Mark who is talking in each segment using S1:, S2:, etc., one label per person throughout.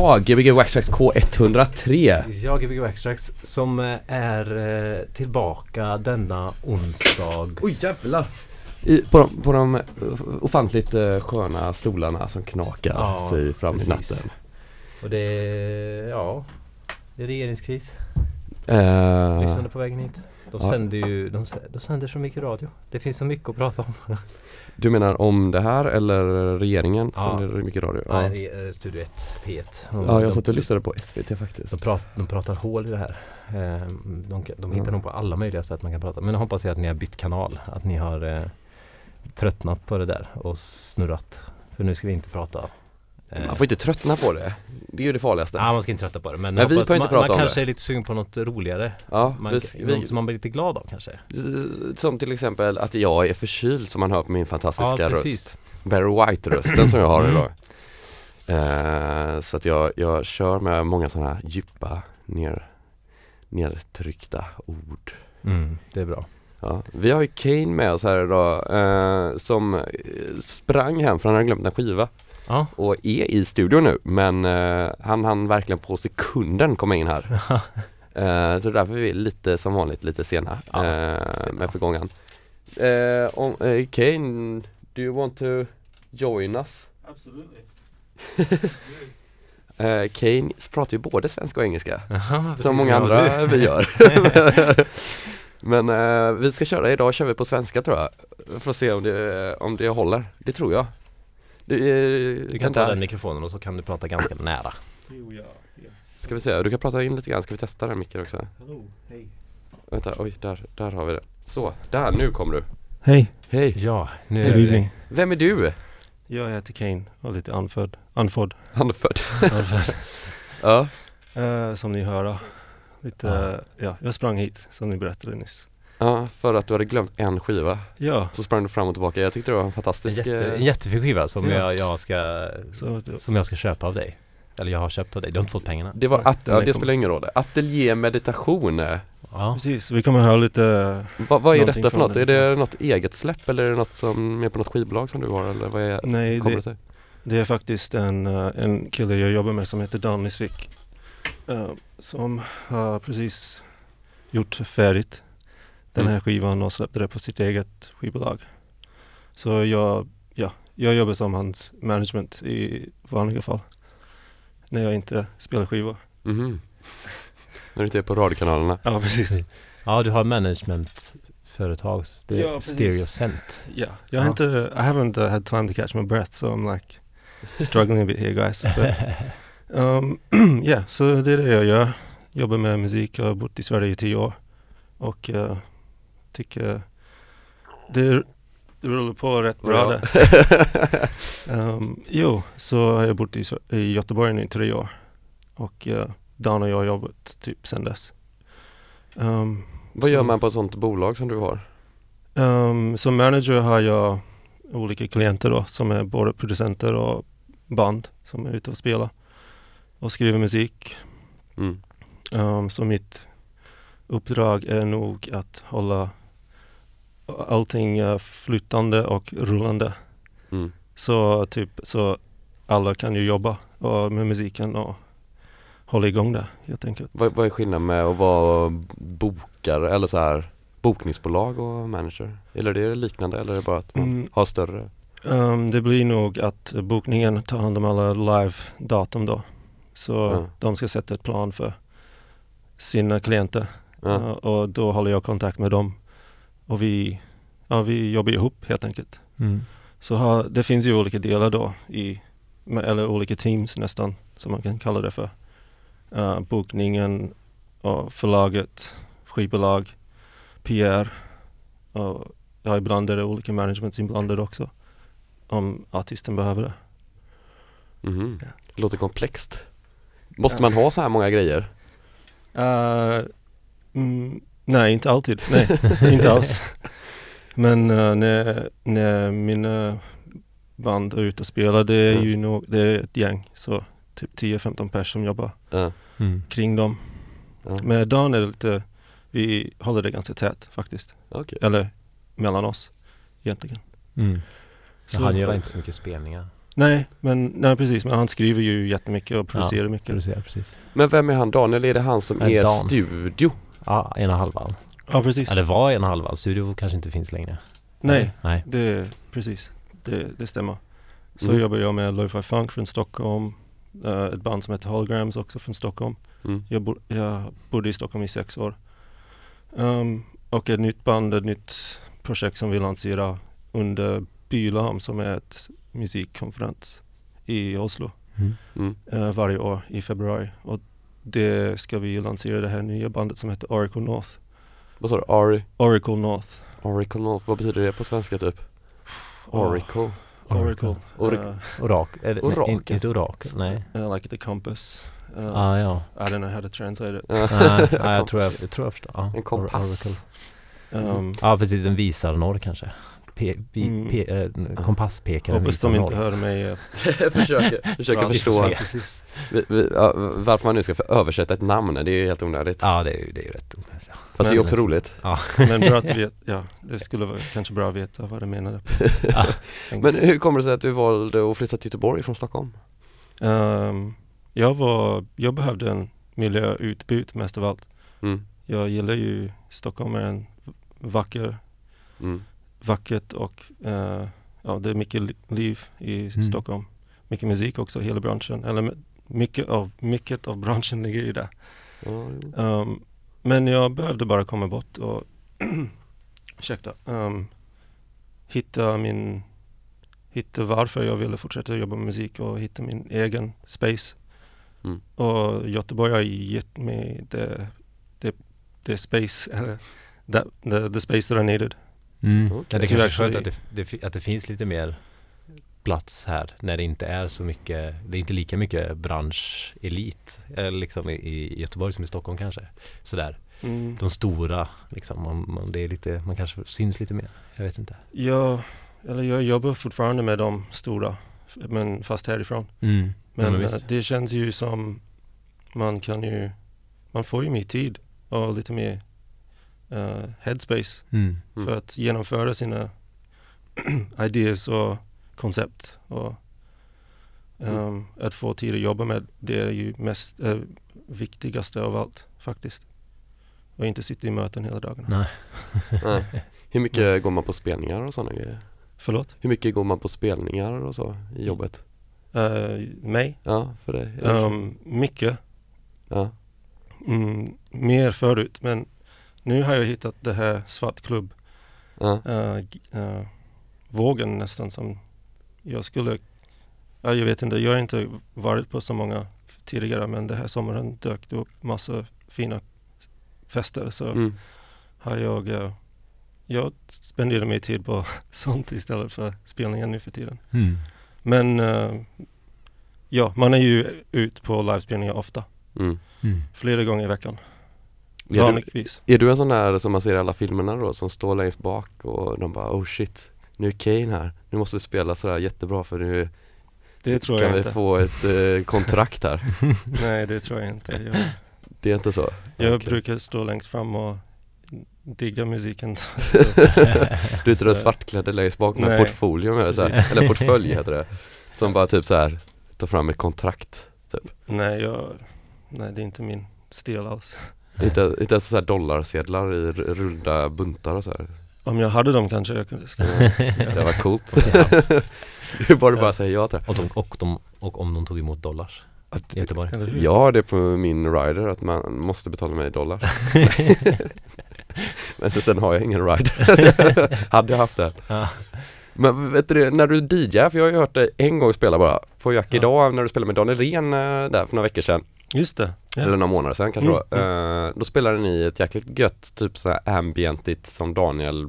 S1: jag, Gbg Waxtrax K103.
S2: Jag, Gbg Waxtrax, som eh, är eh, tillbaka denna onsdag.
S1: Oj jävlar! I, på, de, på de ofantligt uh, sköna stolarna som knakar
S2: Ja,
S1: sig fram
S2: precis.
S1: i natten.
S2: Och det är, ja, det är regeringskris.
S1: Uh,
S2: Lyssnade på vägen hit. De
S1: Ja.
S2: sänder ju, de, de sänder så mycket radio. Det finns så mycket att prata om.
S1: du menar om det här eller regeringen?
S2: Ja.
S1: Är mycket radio? Ja,
S2: Nej, är Studio 1, P1. De,
S1: ja jag satt och lyssnade på SVT faktiskt.
S2: De, prat, de pratar hål i det här. Eh, De, de hittar
S1: Ja.
S2: nog på alla möjliga sätt man kan prata. Men jag hoppas jag att ni har bytt kanal. Att ni har eh, tröttnat på det där och snurrat. För nu ska vi inte prata. Eh,
S1: Man får inte tröttna på det. Det är ju det farligaste.
S2: Ja, man ska inte trötta på det. Men,
S1: Men vi
S2: hoppas,
S1: inte
S2: man,
S1: prata
S2: man
S1: om
S2: kanske
S1: det.
S2: är lite sugen på något roligare.
S1: Ja,
S2: Man,
S1: vi,
S2: något som man blir lite glad av kanske.
S1: som till exempel att jag är förkyld som man hör på min fantastiska
S2: Ja,
S1: röst. Barry White-rösten som jag har
S2: Mm.
S1: idag. Eh, så att jag, jag kör med många sådana djupa ner, nedtryckta ord.
S2: Mm, det är bra.
S1: Ja. Vi har ju Kane med oss här idag eh, som sprang hem för han hade glömt en skiva
S2: Ja,
S1: och är i studion nu men eh, han hann verkligen på sekunden komma in här. Eh, så därför är vi lite som vanligt lite sena
S2: Ja,
S1: eh, med förgångan. Eh, om, eh, Kane, do you want to join us?
S3: Absolutely.
S1: Eh, Kane pratar ju både svenska och engelska
S2: Aha,
S1: som många andra vi gör. Men eh, vi ska köra, idag kör vi på svenska tror jag. För att se om det, om det håller. Det tror jag. Det, eh,
S2: Du kan ta den mikrofonen och så kan du prata ganska nära.
S1: Ska vi se, du kan prata in lite grann, ska vi testa den micken också?
S3: Hello. Hey.
S1: Vänta, oj, där, där har vi det. Så, där, nu kommer du.
S3: Hej.
S1: Hej,
S2: Ja, nu är
S3: evening.
S1: vem är du?
S3: Jag heter Kane och lite.
S1: Han är född.
S3: Anfödd.
S1: Ja,
S3: Eh, som ni hör. då. Lite,
S2: Ja.
S3: eh, ja, jag sprang hit som ni berättade nyss.
S1: Ja, för att du hade glömt en skiva.
S3: Ja,
S1: Så sprang du fram och tillbaka. Jag tyckte det var en
S2: en,
S1: fantastisk...
S2: jätte,
S1: eh,
S2: en jättefin skiva som
S3: Ja.
S2: jag, jag ska
S3: så det,
S2: Som jag ska köpa av dig. Eller jag har köpt av dig, du har inte fått pengarna.
S1: Det var, att, ja, det spelar ingen roll. Ateljé meditation.
S2: Ja,
S3: precis. Vi kommer höra lite,
S1: Vad, vad är detta för något?
S3: den.
S1: Är det något eget släpp eller är det något som är på något skivbolag som du har eller vad är,
S3: nej
S1: kommer det
S3: det,
S1: sig?
S3: det är faktiskt en, eh, en kille jag jobbar med som heter Dan Nisvik. eh, som har precis gjort färdigt den här
S1: Mm.
S3: skivan och släppte det på sitt eget skivbolag. Så jag, ja, jag jobbar som hans management i vanliga fall. När jag inte spelar skivor.
S1: Mhm. När du inte är på radiokanalerna?
S3: Ja, precis.
S2: ja du har managementföretag. Det är
S3: Ja.
S2: Stereocent.
S3: Ja, jag har
S2: Ja.
S3: inte, I haven't uh, had time to catch my breath so I'm like struggling a bit here guys. But, um, yeah, så det är det jag gör. Jobbar med musik, jag har bott i Sverige i tio år. Och uh, tycker det, rullar på rätt bra där. Um, jo, så har jag bott i, i Göteborg nu i tre år. Och uh, Dan och jag har jobbat typ sen dess. Um,
S1: Vad gör man på ett sånt bolag som du har?
S3: Um, som manager har jag olika klienter då som är både producenter och band som är ute och spelar och skriver musik.
S1: Mm.
S3: Um, så mitt uppdrag är nog att hålla allting eh, flytande och rullande.
S1: Mm.
S3: Så typ så alla kan ju jobba och med musiken och hålla igång det helt enkelt.
S1: Vad, vad är skillnaden med att vara bokare eller så här bokningsbolag och manager? Eller är det liknande eller är det bara att man
S3: Mm.
S1: har större?
S3: Um, det blir nog att bokningen tar hand om alla live-datum då. Så
S1: Ja.
S3: de ska sätta ett plan för sina klienter
S1: Ja.
S3: Uh, och då håller jag kontakt med dem. Och vi, ja, vi jobbar ihop helt enkelt.
S2: Mm.
S3: Så har, det finns ju olika delar då i, eller olika teams nästan som man kan kalla det för. Uh, bokningen och förlaget, skivbolag, PR och ja, ibland är det olika managements inblandade också. Om artisten behöver det.
S1: Mhm.
S3: Ja.
S1: Det låter komplext. Måste
S3: Ja.
S1: man ha så här många grejer?
S3: Uh, mm, nej, inte alltid. Nej, inte alls. Men uh, när, när mina band är ute och spelar, det är
S1: Mm.
S3: ju nog, det är ett gäng. Så typ 10-15 pers som jobbar
S1: Ja.
S2: Mm.
S3: kring dem.
S1: Ja.
S3: Med Dan är det lite, vi håller det ganska tätt faktiskt.
S1: Okej.
S3: Eller mellan oss egentligen.
S2: Mm.
S3: Så-
S2: Han gör inte så mycket spelningar.
S3: Nej, men nej, precis. Men han skriver ju jättemycket och producerar mycket.
S2: Producerar, precis.
S1: Men vem är han Daniel? Är det han som
S2: Nej,
S1: är
S2: Dan.
S1: studio?
S2: Ja, ena halvan.
S3: Ja, precis.
S2: Ja, det var ena halvan. Studio kanske inte finns längre.
S3: Nej,
S2: Nej.
S3: det precis. Det, det stämmer. Så
S1: Mm.
S3: jobbar jag med Lo-Fi Funk från Stockholm. eh, ett band som heter Holograms också från Stockholm.
S1: Mm.
S3: Jag, bo, jag bodde i Stockholm i sex år. Ehm, och ett nytt band, ett nytt projekt som vi lanserar under Bylarm som är ett musikkonferens i Oslo
S2: Mm.
S1: Mm.
S3: eh, varje år i februari. Och det ska vi lansera det här nya bandet som heter Oracle North.
S1: Vad sa du? Ari?
S3: Oracle North.
S1: Oracle North, vad betyder det på svenska typ? Oracle?
S3: Oracle.
S1: Oracle.
S3: Uh.
S2: Är det,
S1: Orakel.
S2: Nej, inte, orakel. Nej.
S3: uh, like the compass. Uh,
S2: Ah, ja.
S3: I don't know how to translate it.
S2: Nej, nej, jag tror jag, jag tror jag förstår. Ja,
S1: En kompass.
S2: Oracle.
S3: Um,
S2: Ja, precis. En visarnorr kanske. Pe, vi,
S3: Mm.
S2: pe, eh, kompasspekaren
S3: hoppas de inte hör mig. eh,
S1: försöker, försöker förstå vi, vi, ja, varför man nu ska översätta ett namn, det är ju helt onödigt.
S2: Ja, det är ju det är ju rätt onödigt. Ja.
S1: Fast det är ju
S3: Men-
S1: också roligt.
S3: Men bra att du vet, ja, det skulle vara kanske bra att veta vad du menade. På
S2: Ja.
S1: Men hur kommer det sig att du valde att flytta till Göteborg från Stockholm?
S3: Ehm, jag var, jag behövde en miljöutbyte mest av allt.
S1: Mm.
S3: Jag gillar ju Stockholm är en vacker,
S1: Mm.
S3: Vackert och eh, ja, det är mycket li- liv i
S2: Mm.
S3: Stockholm. Mycket musik också, hela branschen. Eller mycket av, mycket av branschen ligger där.
S1: Ja, jo.
S3: Ehm, men jag behövde bara komma bort och ursäkta, ehm, hitta min hitta varför jag ville fortsätta jobba med musik och hitta min egen space.
S1: Mm.
S3: Och Göteborg har gett mig det, det, det space, eller that, the, the space that I needed.
S2: Mm.
S1: Okej.
S2: Ja, det
S3: Så
S2: kanske är skönt att det, det, att det finns lite mer plats här när det inte är så mycket, det är inte lika mycket branschelit eller liksom i, Göteborg som i Stockholm kanske. Sådär.
S3: Mm.
S2: De stora liksom, man, man, det är lite, man kanske syns lite mer. Jag vet inte.
S3: Jag, eller jag jobbar fortfarande med de stora, men fast härifrån.
S2: Mm.
S3: Men,
S2: Ja, men
S3: eh, det känns ju som man kan ju, man får ju mer tid och lite mer eh, headspace
S2: Mm.
S1: Mm.
S3: för att genomföra sina ideas och koncept. Och,
S1: Mm.
S3: ehm, Att få tid att jobba med det är ju mest eh, viktigaste av allt faktiskt. Och inte sitta i möten hela dagarna.
S2: Nej.
S1: Nej. Hur mycket går man på spelningar och sådana grejer?
S3: Förlåt?
S1: Hur mycket går man på spelningar och så i jobbet?
S3: Eh, mig?
S1: Ja, för dig?
S3: Um, mycket.
S1: ja.
S3: Mm, mer förut men nu har jag hittat det här svartklubb
S1: Ja.
S3: g- eh, vågen nästan som jag skulle, ja, jag vet inte, jag har inte varit på så många tidigare men det här sommaren dök det upp massa fina fester så
S1: Mm.
S3: har jag, eh, jag spenderar mer tid på sånt istället för spelningar nu för tiden.
S2: Mm.
S3: Men ja, man är ju ut på livespelningar ofta,
S1: Mm.
S2: Mm.
S3: flera gånger i veckan, vanligtvis.
S1: är du en sån där som man ser i alla filmerna då som står längst bak och de bara oh shit Nu är Kane här, nu måste vi spela sådär jättebra för nu
S3: Det tror
S1: kan
S3: jag
S1: vi
S3: inte.
S1: få ett eh, kontrakt här
S3: Nej, det tror jag inte. Jag,
S1: Det är inte så?
S3: jag
S1: Okej.
S3: brukar stå längst fram och digga musiken.
S1: Du är inte den svartklädde längst bak med portfolio med så här, eller portfölj heter det Som bara typ så här tar fram ett kontrakt
S3: nej, jag, nej, det är inte min stil alls.
S1: Inte, inte ens så här dollarsedlar i runda buntar och så här.
S3: Om jag hade dem kanske jag kunde skriva.
S1: Det var coolt Det är bara säger ja till
S2: Och, de, och, de, och om de tog emot dollar
S1: Att-
S2: i Göteborg.
S1: Jag har det på min rider att man måste betala mig i dollar Men sen har jag ingen rider Hade jag haft det
S2: Ja.
S1: Men vet du när du DJar, för jag har ju hört dig en gång spela bara På Jack
S3: Ja.
S1: idag när du spelade med Daniel Ren eh, där för några veckor sedan
S3: Just det. Ja.
S1: Eller några månader sedan kanske
S3: Mm,
S1: då Eh, Då spelade ni ett jäkligt gött typ så här ambientigt som Daniel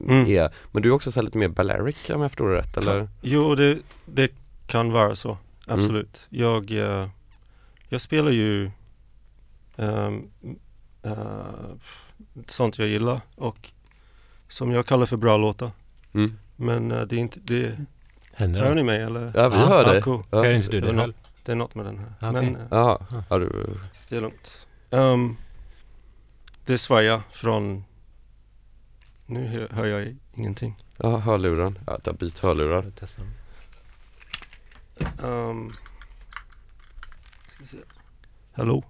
S3: Mm.
S1: är Men du är också så lite mer Balearic om jag förstår det rätt eller?
S3: Jo, det, det kan vara så.
S1: Mm.
S3: Absolut. Jag, eh, jag spelar ju ehm, eh, sånt jag gillar och som jag kallar för bra låtar.
S1: Mm.
S3: Men det är inte, det,
S2: Händer
S3: hör
S2: det?
S3: ni mig eller?
S1: Ja vi
S2: Ja,
S1: hör
S3: ja,
S1: dig
S3: cool.
S1: ja.
S2: Hör inte du själv?
S3: Det är något med den här.
S2: Okej.
S3: Men eh,
S1: Jaha,
S2: Ja.
S1: ja, du,
S3: det är lugnt. Um, det svajar från nu hör, jag ingenting.
S1: ja hörluren, ja, jag byt hörlurar.
S3: Um, ska vi se. Hallå?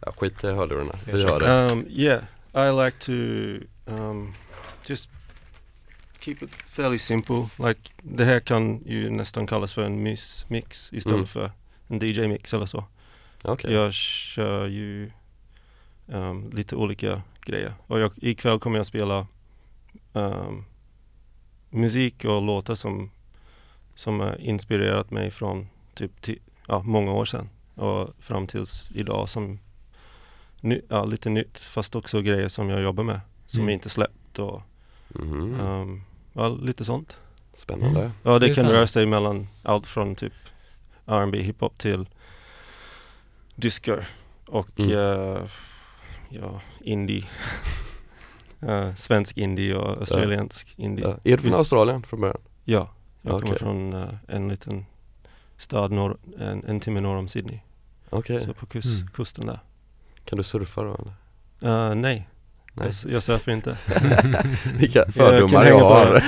S1: Ja, skit i hörlurarna, vi hör det.
S3: Um, yeah, I like to um, just keep it fairly simple. Like det här kan ju nästan kallas för en mys mix istället
S1: Mm.
S3: för en DJ-mix eller så.
S1: Okej.
S3: Jag kör ju um, lite olika grejer. Och jag, ikväll kommer jag spela um, musik och låtar som, som har inspirerat mig från typ ti- ja, många år sedan och fram tills idag som ny, ja, lite nytt fast också grejer som jag jobbar med som
S2: Mm.
S3: inte släppt och
S1: Mhm.
S3: um, ja, lite sånt.
S1: Spännande.
S2: Mm.
S3: Ja, det kan röra sig mellan allt från typ R&B hiphop till disco och
S1: Mm.
S3: eh, ja, indie. Eh, svensk indie och australiensk indie.
S1: Ja. Är du från Australien från början?
S3: Ja, jag kommer
S1: Okej.
S3: från eh, en liten stad norr, en, en timme norr om Sydney.
S1: Okej.
S3: Så på kus,
S2: Mm.
S3: kusten där.
S1: Kan du surfa då eller?
S3: Nej,
S1: Nej.
S3: Jag, jag surfar inte.
S1: Vilka fördomar jag
S3: på
S1: har.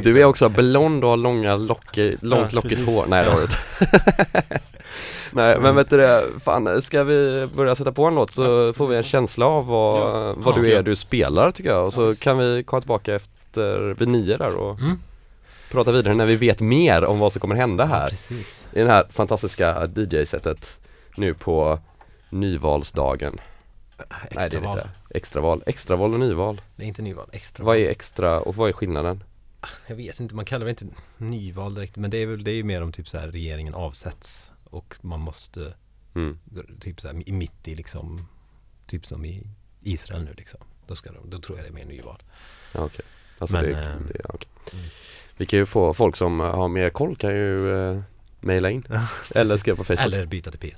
S1: Du är också blond och har långa lockig, långt
S3: Ja,
S1: lockigt hår. Nej det har du inte. Nej men vet du det, fan ska vi börja sätta på en låt så får vi en känsla av vad,
S3: Ja.
S1: vad du
S3: Ja.
S1: är du spelar tycker jag och så
S3: Ja.
S1: kan vi komma tillbaka efter vid nio där och
S2: Mm.
S1: prata vidare när vi vet mer om vad som kommer hända
S2: Ja,
S1: här
S2: precis.
S1: i det här fantastiska DJ-sättet nu på nyvalsdagen. Nej det är
S2: Extraval.
S1: lite extraval, extraval och nyval.
S2: Det är inte nyval, extra
S1: Vad är extra och vad är skillnaden?
S2: Jag vet inte, man kallar det inte nyval direkt men det är väl det är ju mer om typ så här regeringen avsätts och man måste
S1: Mm.
S2: typ så här mitt i liksom typ som i Israel nu liksom. Då, ska de, då tror jag det är mer nyval.
S1: Ja, okej. Alltså
S2: Men,
S1: det,
S2: ehm,
S1: det, ja, okej.
S2: mm.
S1: Vi kan ju få folk som har mer koll kan ju eh, mejla in eller skriva på Facebook
S2: Eller byta till P1.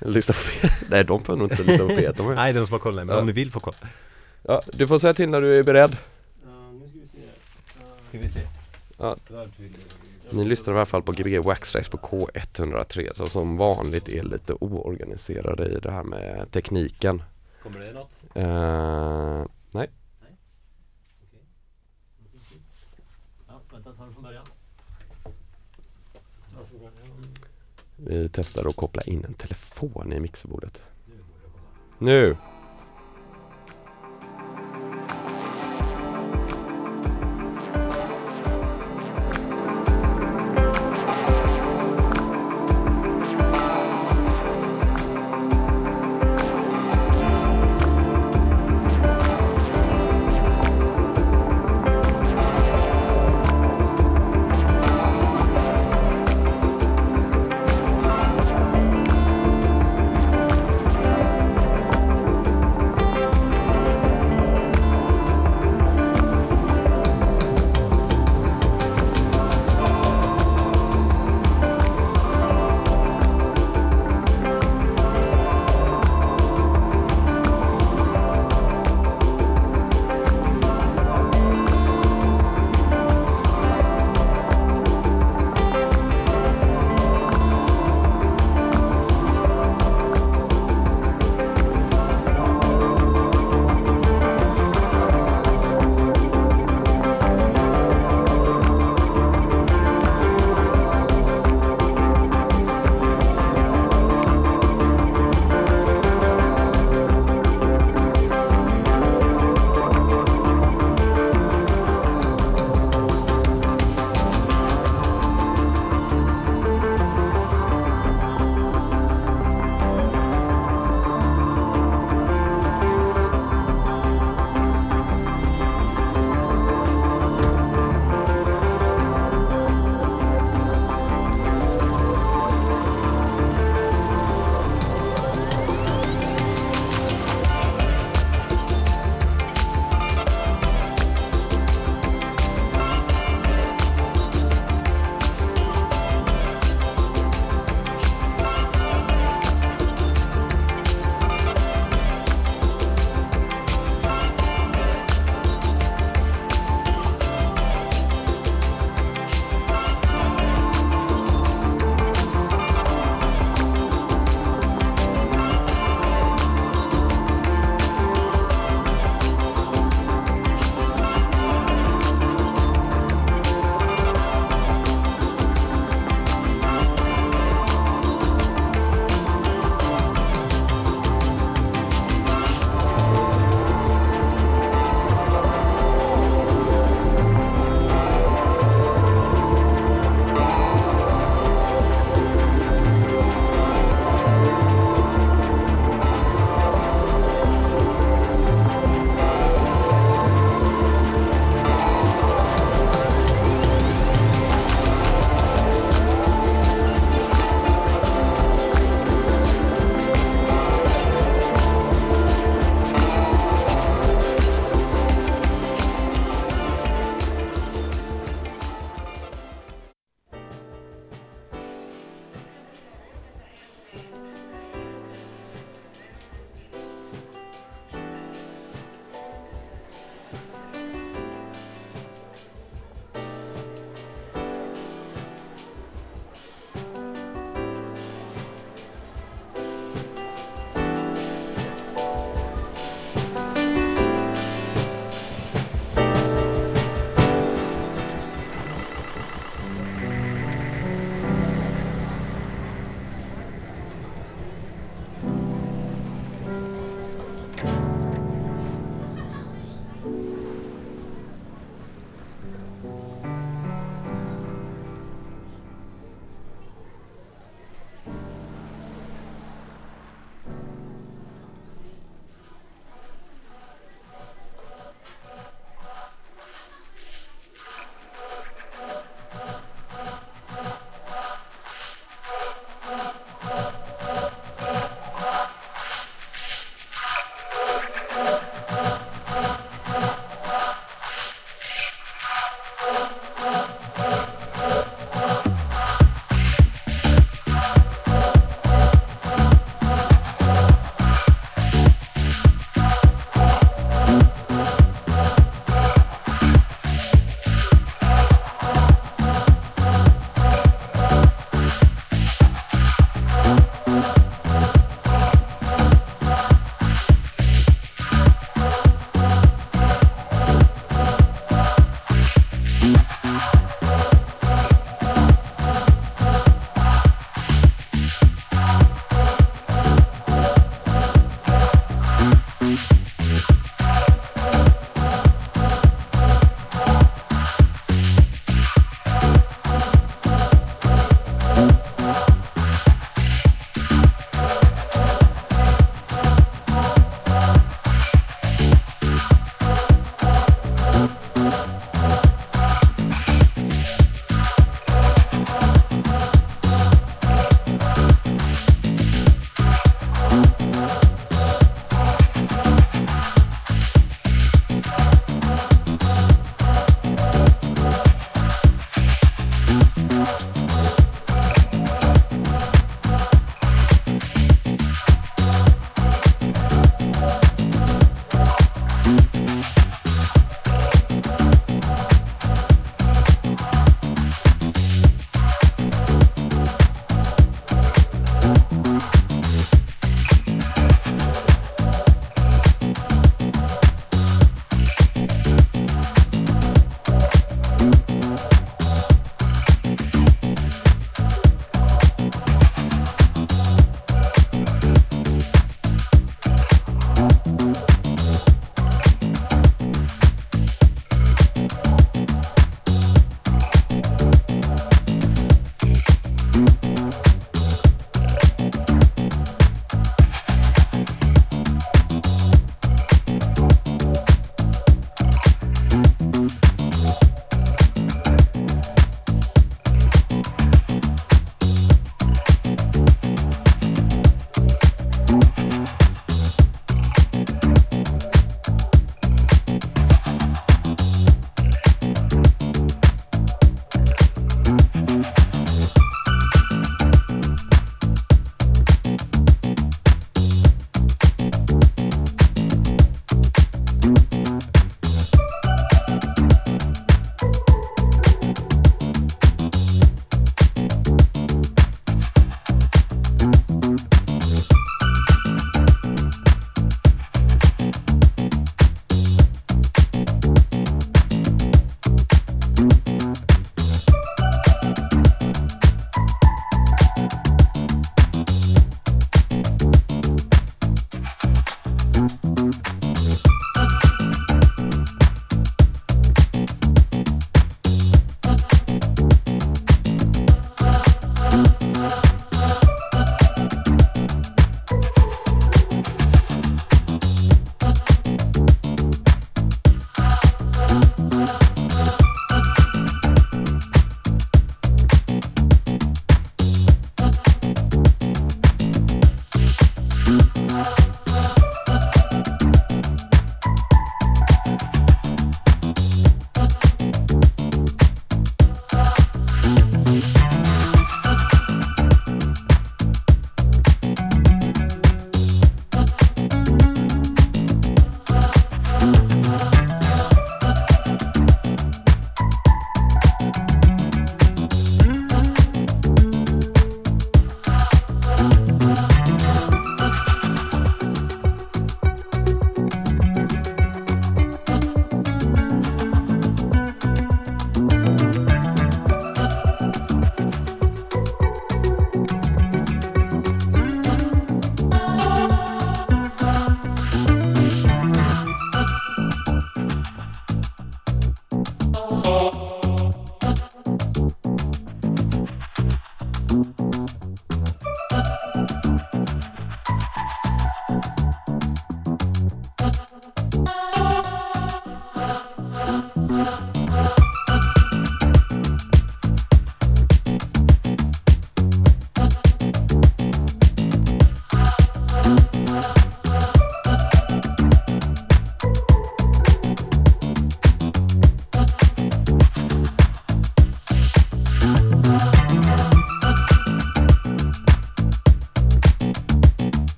S1: Lyssna på P1 Nej de får nog inte lyssna på P1 de ju-
S2: Nej, de som har koll, nej, men
S1: Ja.
S2: om ni vill få koll.
S1: ja, Du får säga till när du är beredd
S2: Ska vi se.
S1: Ja. Ni lyssnar i alla fall på Gbg Waxtrax på K103 så som vanligt är lite oorganiserade i det här med tekniken
S2: Kommer det något?
S1: Eh, Nej
S2: Ja, vänta, ta det från början.
S1: Vi testar att koppla in en telefon i mixerbordet Nu!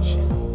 S4: watching.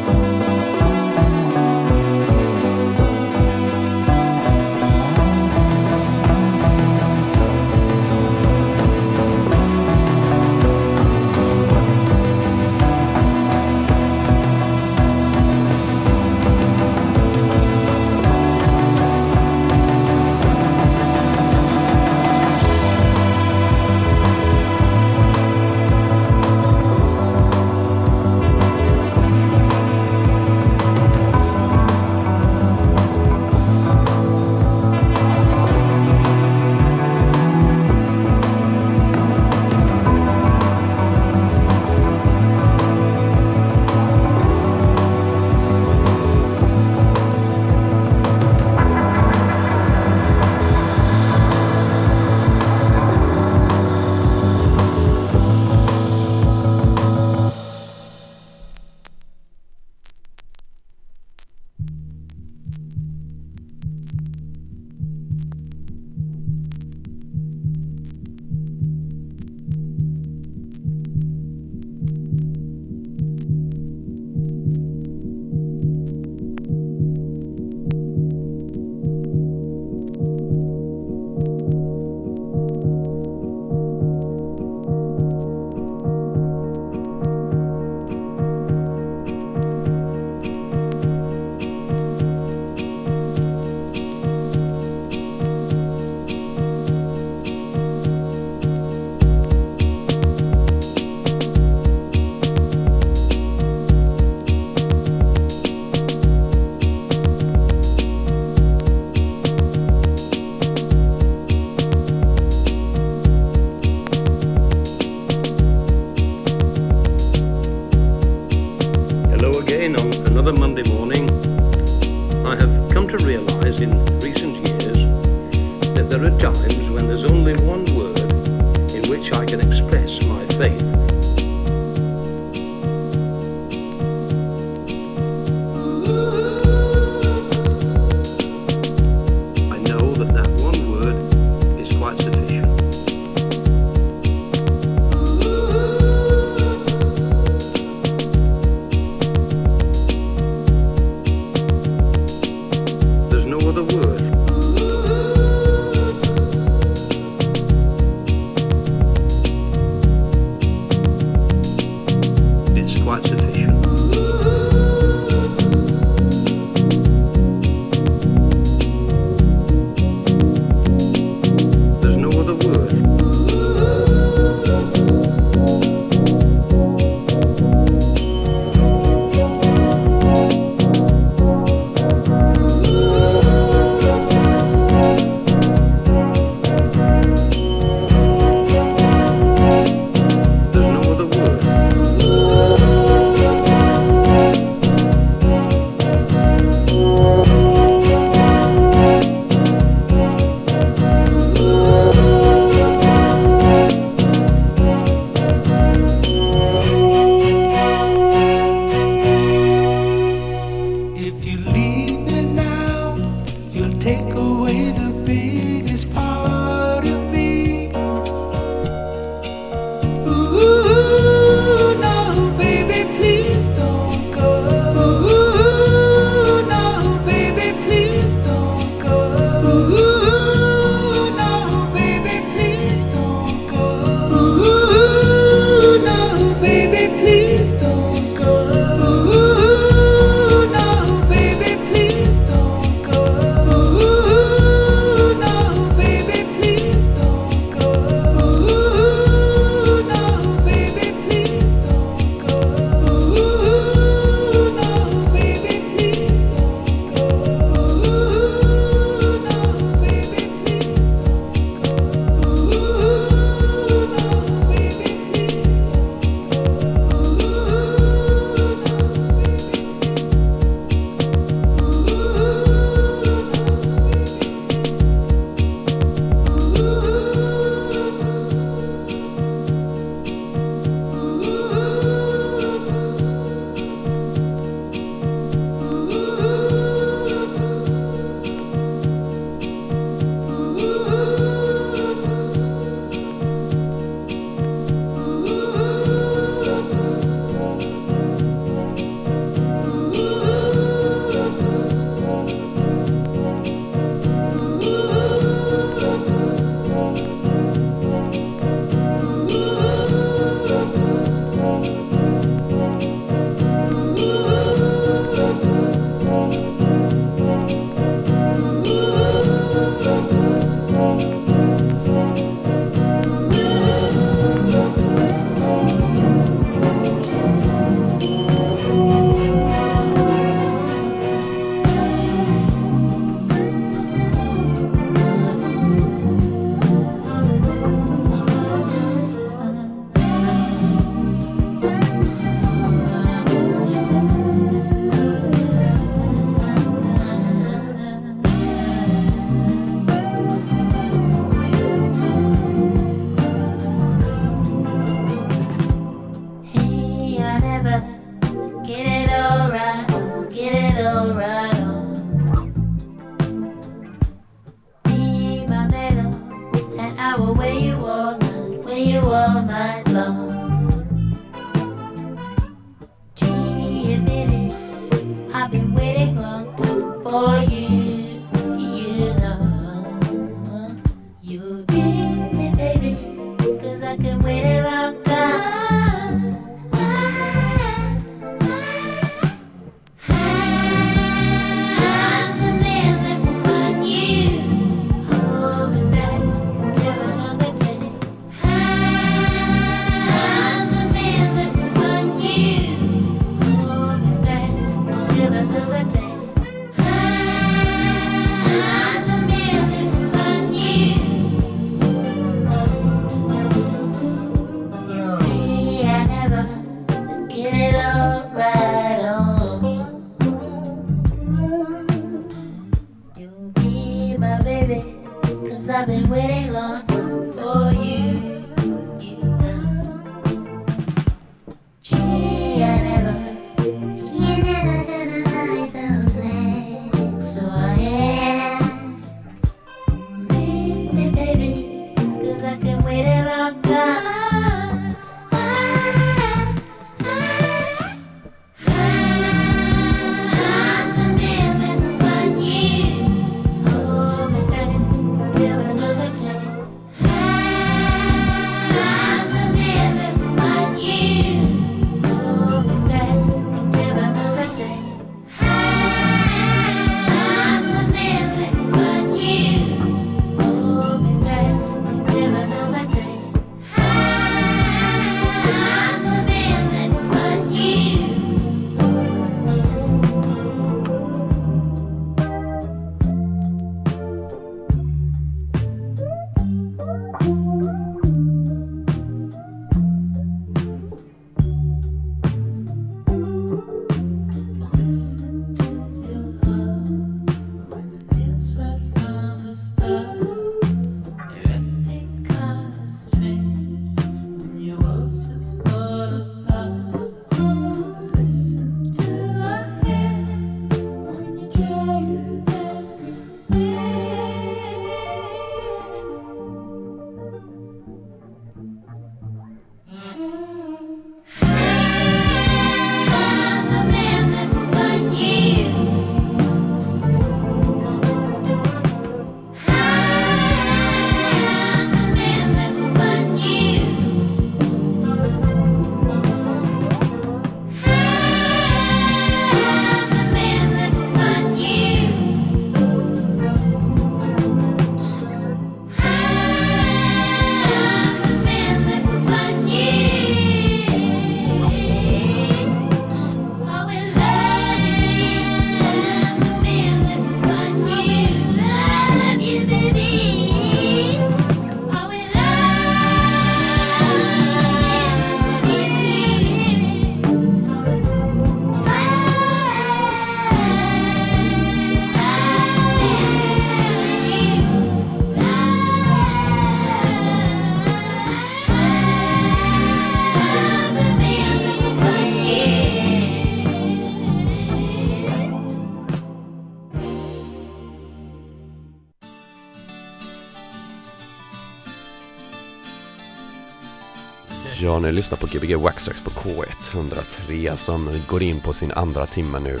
S1: Ja, ni lyssnar på Gbg Waxtrax på K103 som går in på sin andra timme nu.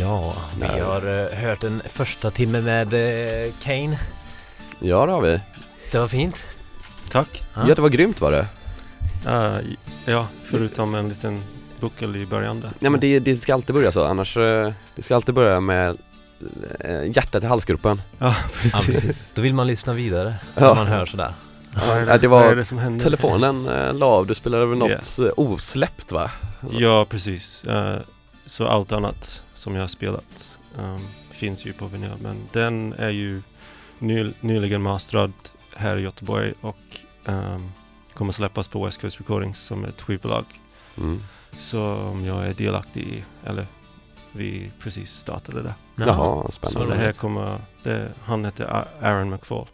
S2: Ja, vi
S1: Nej.
S2: har eh, hört en första timme med uh, Kane.
S1: Ja, det har vi.
S2: Det var fint.
S3: Tack.
S2: Ja.
S1: Ja, det var grymt var det.
S3: Eh, ja, förutom en liten buckel i början där.
S1: Ja, men det, det ska alltid börja så, annars, eh, det ska alltid börja med eh, hjärtat i halsgropen.
S3: Ja,
S2: Ja,
S3: precis.
S2: precis. Då vill man lyssna vidare
S1: Ja.
S2: när man hör sådär.
S3: Vad är
S1: Ja, det var
S3: det som händer?
S1: Telefonen eh, la av, du spelade väl något eh, osläppt va?
S3: Ja, precis. Eh, så allt annat som jag har spelat ehm, finns ju på vinyl. Men den är ju ny, nyligen masterad här i Göteborg och ehm, kommer släppas på West Coast Recordings som ett skivbolag.
S1: Mm.
S3: Som jag är delaktig i, eller vi precis startade det.
S1: Jaha,
S3: Så
S1: spännande.
S3: det här kommer, det, han heter Aaron McFall.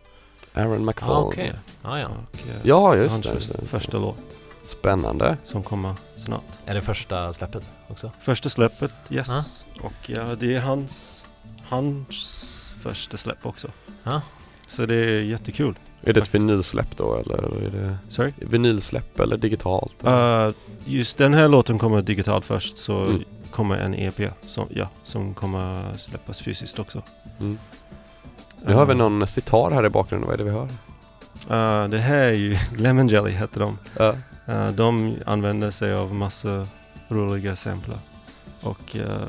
S1: Aaron McFall.
S2: Ah, okej. Ja, ja.
S3: Och, eh,
S1: Ja, just det, just
S3: första,
S1: det.
S3: första låt
S1: Spännande.
S3: som kommer snart.
S2: Är det första släppet också?
S3: Första släppet, yes. Och ja, det är hans, hans första släpp också.
S2: Ja.
S3: Så det är jättekul.
S1: Är det ett vinylsläpp då eller är det
S3: Sorry?
S1: vinylsläpp eller digitalt?
S3: Uh, just den här låten kommer digitalt först så
S1: Mm.
S3: kommer en EP som, ja, som kommer släppas fysiskt också.
S1: Mm. Nu har vi någon sitar här i bakgrunden, vad är det vi hör?
S3: eh, det här är ju Lemon Jelly heter de.
S1: Ja.
S3: Eh, de använder sig av massa roliga samplar. Och eh,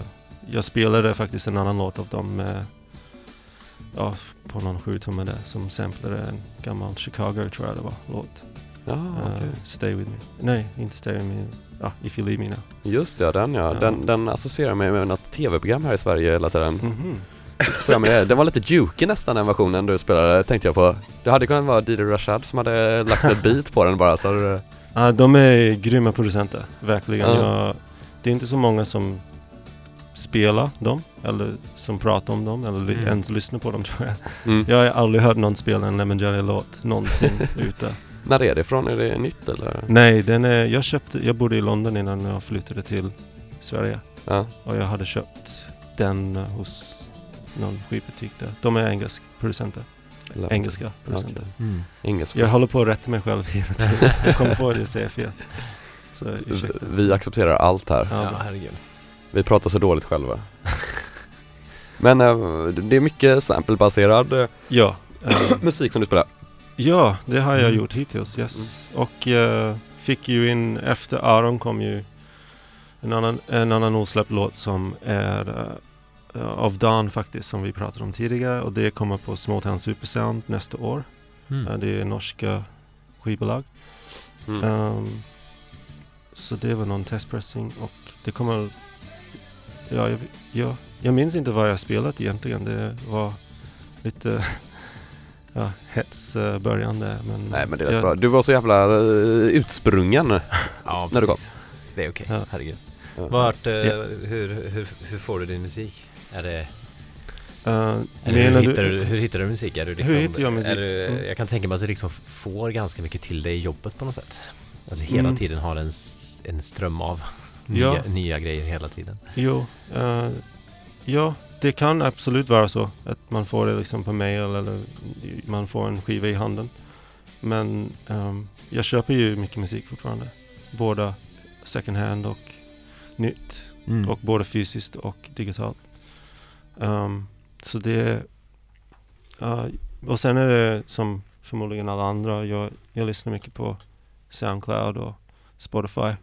S3: jag spelade faktiskt en annan låt av dem med, ja, på någon sjutummare där som samplade en gammal Chicago tror jag det var, låt.
S1: Ah, okej.
S3: Stay with me. Nej, inte Stay with me. Ja, If you leave me now.
S1: Just det, den ja. Den, den associerar mig med något tv-program här i Sverige hela tiden.
S3: Mhm.
S1: Program med det. Den var lite jukig nästan den versionen du spelade, tänkte jag på. Det hade kunnat vara Didi Rashad som hade lagt ett beat på den bara så hade.
S3: Ja, de är grymma producenter, verkligen.
S1: Ja.
S3: Jag, det är inte så många som spela dem eller som pratar om dem eller
S2: Mm.
S3: ens lyssnar på dem tror jag.
S1: Mm.
S3: Jag har aldrig hört någon spela en Lemon Jelly-låt någonsin ute.
S1: När är det ifrån? Är det nytt eller?
S3: Nej, den är, jag köpte, jag bodde i London innan jag flyttade till Sverige
S1: Ja.
S3: och jag hade köpt den eh, hos någon skivbutik där. De är engelsk producenter,
S1: Eller-
S3: engelska producenter.
S1: Okej.
S2: Mm.
S1: Engelska.
S3: Jag håller på att rätta mig själv hela tiden. Jag kommer på att jag säger fel. Så ursäkta.
S1: Vi accepterar allt här.
S2: Ja, herregud.
S1: Vi pratar så dåligt själva. Men eh, det är mycket samplebaserad eh,
S3: ja, eh,
S1: musik som du spelar.
S3: ja, det har jag
S2: Mm.
S3: gjort hittills. Yes. Och eh, fick ju in, efter Aron kom ju en annan, en annan osläppt låt som är av Dan faktiskt, som vi pratade om tidigare. Och det kommer på Smalltown Supersound nästa år.
S2: Mm.
S3: Eh, det är norska skivbolag.
S1: Mm.
S3: Ehm, så det var någon testpressing och det kommer... Ja, jag, ja, jag minns inte vad jag spelat egentligen. Det var lite ja, hets uh, början där. Men
S1: Nej men det är
S3: jag,
S1: bra. Du var så jävla eh, utsprungen.
S2: Ja,
S1: När du
S2: precis. Det är okej,
S3: Ja.
S2: herregud. Vart, eh,
S3: Ja.
S2: hur, hur, hur får du din musik? Är det, eller
S3: menar
S2: hur, hittar du, hur hittar du musik? Är du liksom,
S3: Hur hittar jag musik?
S2: Du,
S3: Mm.
S2: Jag kan tänka mig att du liksom får ganska mycket till dig i jobbet på något sätt. Alltså hela
S3: Mm.
S2: tiden har en, en ström av
S3: Ja.
S2: nya, nya grejer hela tiden.
S3: Jo, eh, ja, det kan absolut vara så att man får det liksom på mail eller man får en skiva i handen. Men ehm, jag köper ju mycket musik fortfarande. Både second hand och nytt.
S2: Mm.
S3: Och både fysiskt och digitalt. Ehm, så det... ja, och sen är det som förmodligen alla andra. Jag, jag lyssnar mycket på Soundcloud och Spotify.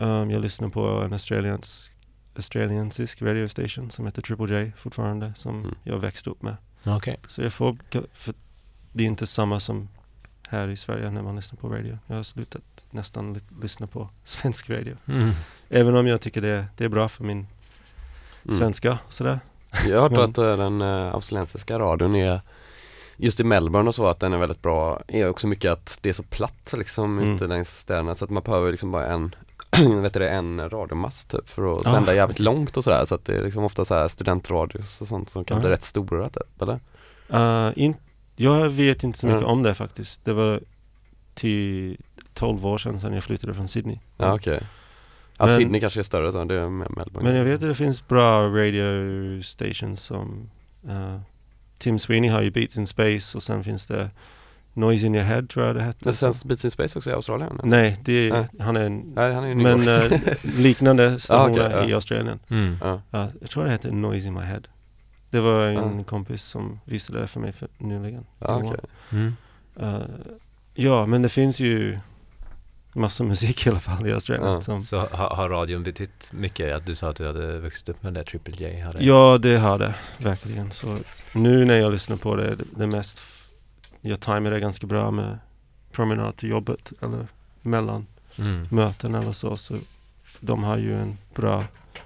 S3: Ehm, jag lyssnar på en australiensk, australiensisk radio station som heter Triple J fortfarande. Som
S1: Mm.
S3: jag växte upp med.
S2: Okej.
S3: Så jag får... För det är inte samma som här i Sverige när man lyssnar på radio. Jag har slutat nästan lyssna på svensk radio.
S2: Mm.
S3: Även om jag tycker det, det är bra för min
S1: Mm.
S3: svenska sådär.
S1: Jag har hört att eh, den uh, australiensiska radion är Just i Melbourne och så att den är väldigt bra är också mycket att det är så platt liksom
S3: Mm.
S1: ute längs städerna så att man behöver liksom bara en vet du det, en radiomast typ för att
S3: Ah,
S1: sända jävligt
S3: okej.
S1: långt och sådär så att det är liksom ofta så här studentradios och sånt som kan bli
S3: Ah.
S1: rätt stora typ eller?
S3: Uh, in, jag vet inte så mycket
S1: Mm.
S3: om det faktiskt. Det var till 12 år sedan, sedan jag flyttade från Sydney.
S1: Ja okej Ja
S3: Men-
S1: Sydney kanske är större så det är med Melbourne
S3: Men jag vet att det finns bra radio stations som uh, Tim Sweeney har ju Beats in Space och sen finns det Noise in your head tror jag det hette.
S1: Men sen Beats in Space också i Australien? eller?
S3: Nej, det är,
S1: Nej.
S3: han är en,
S1: Nej han är
S3: men eh, liknande stationer
S1: okej, ja.
S3: i Australien.
S2: Mm.
S1: ja.
S3: Ja, jag tror det heter Noise in my head. Det var en
S1: Ah.
S3: kompis som visade det för mig för nyligen.
S1: Ja, okej.
S2: Mm.
S3: Eh, ja, men det finns ju massa musik i alla fall i Australien.
S1: Ja.
S3: Som,
S2: Så har, har radion betytt mycket? Att du sa att du hade vuxit upp med det Triple J? Har det?
S3: ja, det har det verkligen. Så nu när jag lyssnar på det, det, det mest, f- jag tajmar det ganska bra med promenad till jobbet eller mellan
S2: Mm.
S3: möten eller så. Så de har ju en bra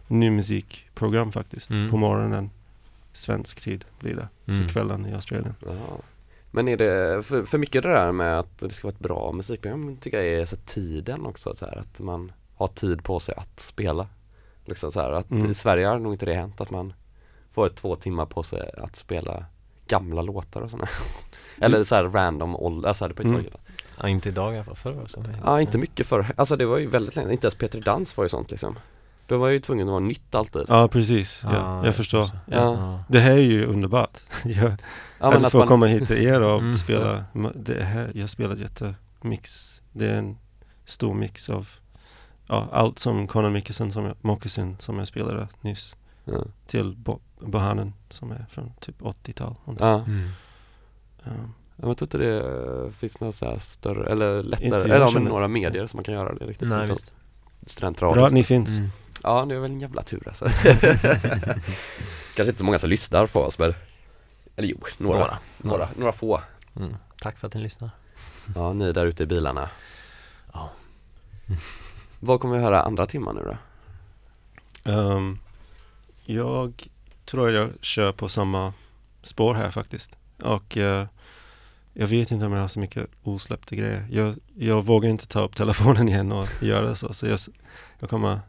S3: ny musikprogram faktiskt.
S2: Mm.
S3: På morgonen, svensk tid blir det.
S2: Mm.
S3: Så kvällen i Australien.
S1: Ja. Men är det, för, för mycket det där med att det ska vara ett bra musikprogram tycker jag är så tiden också så här, att man har tid på sig att spela. Liksom så här, att
S3: Mm.
S1: i Sverige har nog inte det hänt att man får två timmar på sig att spela gamla låtar och sådana. Eller så här random ålder, alltså det på
S3: Mm.
S2: Ja, inte idag i alla fall, förr var så.
S1: Ja inte mycket förr, alltså det var ju väldigt länge, inte ens Peter Dans var ju sånt liksom. Då var ju tvungen att vara nytt alltid.
S3: Ja, precis. Ja,
S2: Ah,
S3: jag förstår.
S2: så.
S3: Ja.
S1: Ja.
S3: Det här är ju underbart. jag,
S1: Ja,
S3: att få
S1: man,
S3: komma hit till er och
S2: Mm.
S3: spela. Det här, jag spelar jättemix. Det är en stor mix av ja, allt som Conor Mickelson, som jag, Moccasin, som jag spelade nyss.
S1: ja.
S3: Till Bo- Bohanen som är från typ 80-tal.
S1: Ja.
S2: Mm.
S3: Um,
S1: Jag tror inte det finns några så här större, eller lättare, eller ja,
S3: känner-
S1: några medier som man kan göra det riktigt
S2: Nej, visst.
S3: Bra att ni finns.
S2: Mm.
S1: Ja, det är väl en jävla tur alltså. Kanske inte så många som lyssnar på oss men Eller jo, några, några,
S2: Några.
S1: några, få
S2: Mm. Tack för att ni lyssnar.
S1: Ja, ni där ute i bilarna
S2: Ja.
S1: Vad kommer vi höra andra timmar nu då?
S3: Ehm, jag tror jag kör på samma spår här faktiskt. Och eh, jag vet inte om jag har så mycket osläppta grejer. Jag, jag vågar inte ta upp telefonen igen och göra så. Så jag, jag kommer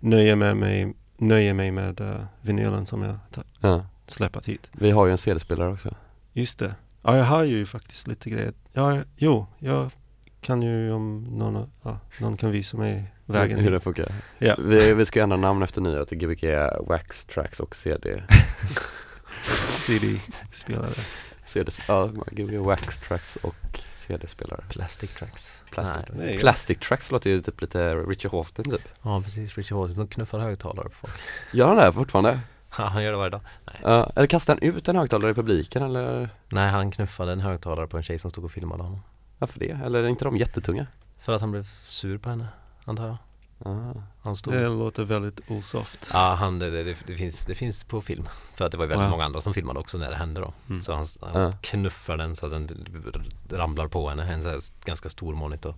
S3: nöja med mig nöjer mig med uh, vinylen som jag ta-
S1: Ja.
S3: Släpat hit.
S1: Vi har ju en CD-spelare också.
S3: Just det. Ja, jag har ju faktiskt lite grejer. Ja, jo, jag kan ju om någon, ja, någon kan visa mig vägen.
S1: Hur det funkar.
S3: Ja.
S1: Vi, vi ska ändra namn efter nya till Gbg Wax Tracks och CD.
S3: CD-spelare.
S1: CD ja, Gbg Wax Tracks och CD-spelare.
S2: Plastic tracks.
S1: Plastic,
S2: Nej.
S3: Nej,
S1: Plastic Tracks låter ju typ lite Richard Houghton typ.
S2: Ja precis, Richard Hawtin som knuffar högtalare på folk.
S1: Gör han det fortfarande?
S2: Ja, han gör det varje dag.
S1: Ja, eller kastar han ut en högtalare i publiken eller
S2: Nej, han knuffade en högtalare på en tjej som stod och filmade honom.
S1: varför det? Eller är inte de jättetunga?
S2: För att han blev sur på henne, antar jag. Han stod
S3: Det låter väldigt osoft.
S2: Ja, han, det, det, det, finns, det finns på film. För att det var väldigt
S1: Ja.
S2: många andra som filmade också när det hände då.
S3: Mm.
S2: Så han, han
S1: Ja.
S2: knuffar den så att den ramlar på henne, en så här ganska stor monitor.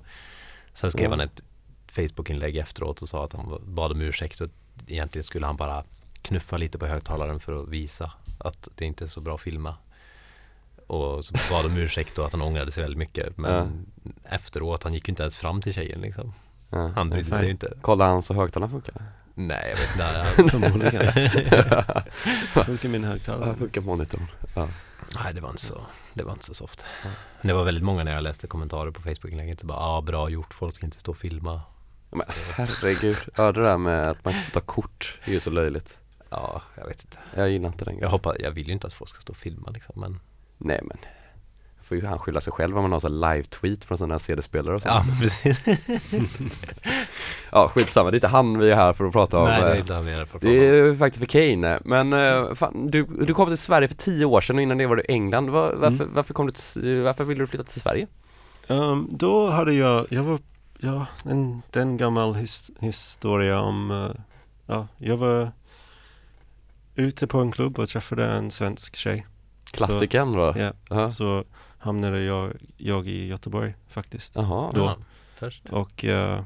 S2: Sen skrev
S1: Ja.
S2: han ett Facebook-inlägg efteråt och sa att han bad om ursäkt och egentligen skulle han bara knuffa lite på högtalaren för att visa att det inte är så bra att filma. Och så bad om ursäkt och att han ångrade sig väldigt mycket. Men efteråt, han gick ju inte ens fram till tjejen liksom.
S1: Ja.
S2: Han brydde sig inte.
S1: Kolla han så högtalarna funkar.
S2: Nej, jag vet inte.
S3: Förmodligen. Funkar min högtalare.
S1: Ja, funkar monitorn. Ja.
S2: Nej, det var inte så, det var inte så soft. Men det var väldigt många när jag läste kommentarer på Facebook-inlägget. Bara, ah, bra gjort, folk ska inte stå och filma.
S1: Men
S2: det-
S1: herregud, ja det där med att man inte får ta kort är ju så löjligt.
S2: Ja, jag vet inte.
S1: Jag gillar inte den
S2: Jag hoppas, jag vill ju inte att folk ska stå och filma liksom, men
S1: Nej men får ju han skylla sig själv om man har så här live-tweet från sådana här CD-spelare och sånt.
S2: ja, precis.
S1: Ja skitsamma, det är inte han vi är här för att prata om.
S2: Nej, det är
S1: Eh,
S2: inte han mer för att
S1: det
S2: prata om.
S1: är ju faktiskt för Kane, men eh, fan, du, du kom till Sverige för tio år sedan och innan det var du i England. Var, varför,
S3: Mm.
S1: varför kom du till, varför ville du flytta till Sverige?
S3: Ehm, då hade jag, jag var, ja, en, det är en gammal his, historia om, eh, ja, jag var ute på en klubb och träffade en svensk tjej.
S1: Klassikern då?
S3: Ja,
S1: Ja.
S3: så hamnade jag, jag i Göteborg faktiskt.
S1: Jaha.
S3: då-
S2: först.
S3: Och, eh,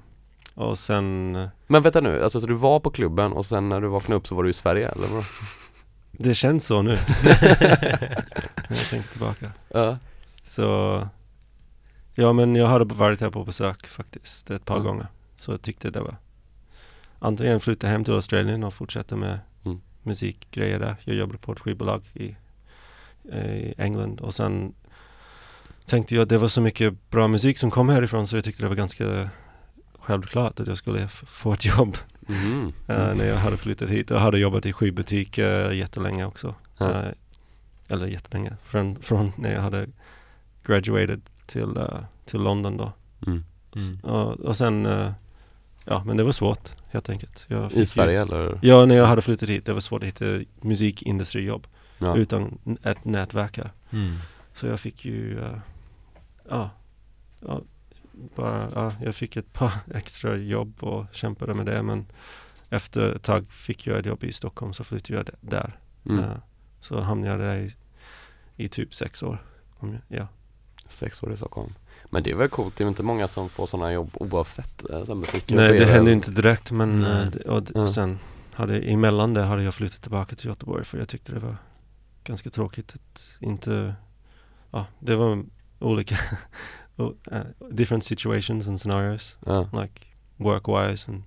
S3: och sen, eh,
S1: Men vänta nu, alltså så du var på klubben och sen när du vaknade upp så var du i Sverige eller vadå?
S3: det känns så nu. När jag tänker tillbaka.
S1: Ja.
S3: Så, ja men jag hade varit här på besök faktiskt ett par
S1: Ja.
S3: gånger. Så jag tyckte det var antingen flytta hem till Australien och fortsätta med. Musikgrejer där. Jag jobbade på ett skivbolag i, i England och sen tänkte jag att det var så mycket bra musik som kom härifrån så jag tyckte det var ganska självklart att jag skulle få ett jobb
S1: Mhm.
S3: eh, när jag hade flyttat hit. Jag hade jobbat i skivbutik uh, jättelänge också.
S1: Ja.
S3: Eh, eller jättelänge, från, från när jag hade graduated till, eh, till London då.
S1: Mm.
S2: Mm.
S3: Och, och sen, eh, ja men det var svårt helt enkelt.
S1: I
S3: ju-
S1: Sverige eller?
S3: Ja, när jag hade flyttat hit, det var svårt att hitta musikindustrijobb
S1: Ja.
S3: utan ett nätverk här.
S2: Mm.
S3: Så jag fick ju, eh, ja, ja, bara, ja, jag fick ett par extra jobb och kämpade med det men efter ett tag fick jag ett jobb i Stockholm så flyttade jag där.
S1: Mm.
S3: Eh, så hamnade jag där i, i typ sex år. Om jag, ja.
S1: Sex år i Stockholm. Men det är väl coolt, det är inte många som får sådana jobb oavsett eh, så musik.
S3: Nej, det hände inte direkt men det- och, sen hade, emellan det hade jag flyttat tillbaka till Göteborg för jag tyckte det var ganska tråkigt att inte, ja, det var olika, eh, different situations and scenarios.
S1: Ja.
S3: like work wise and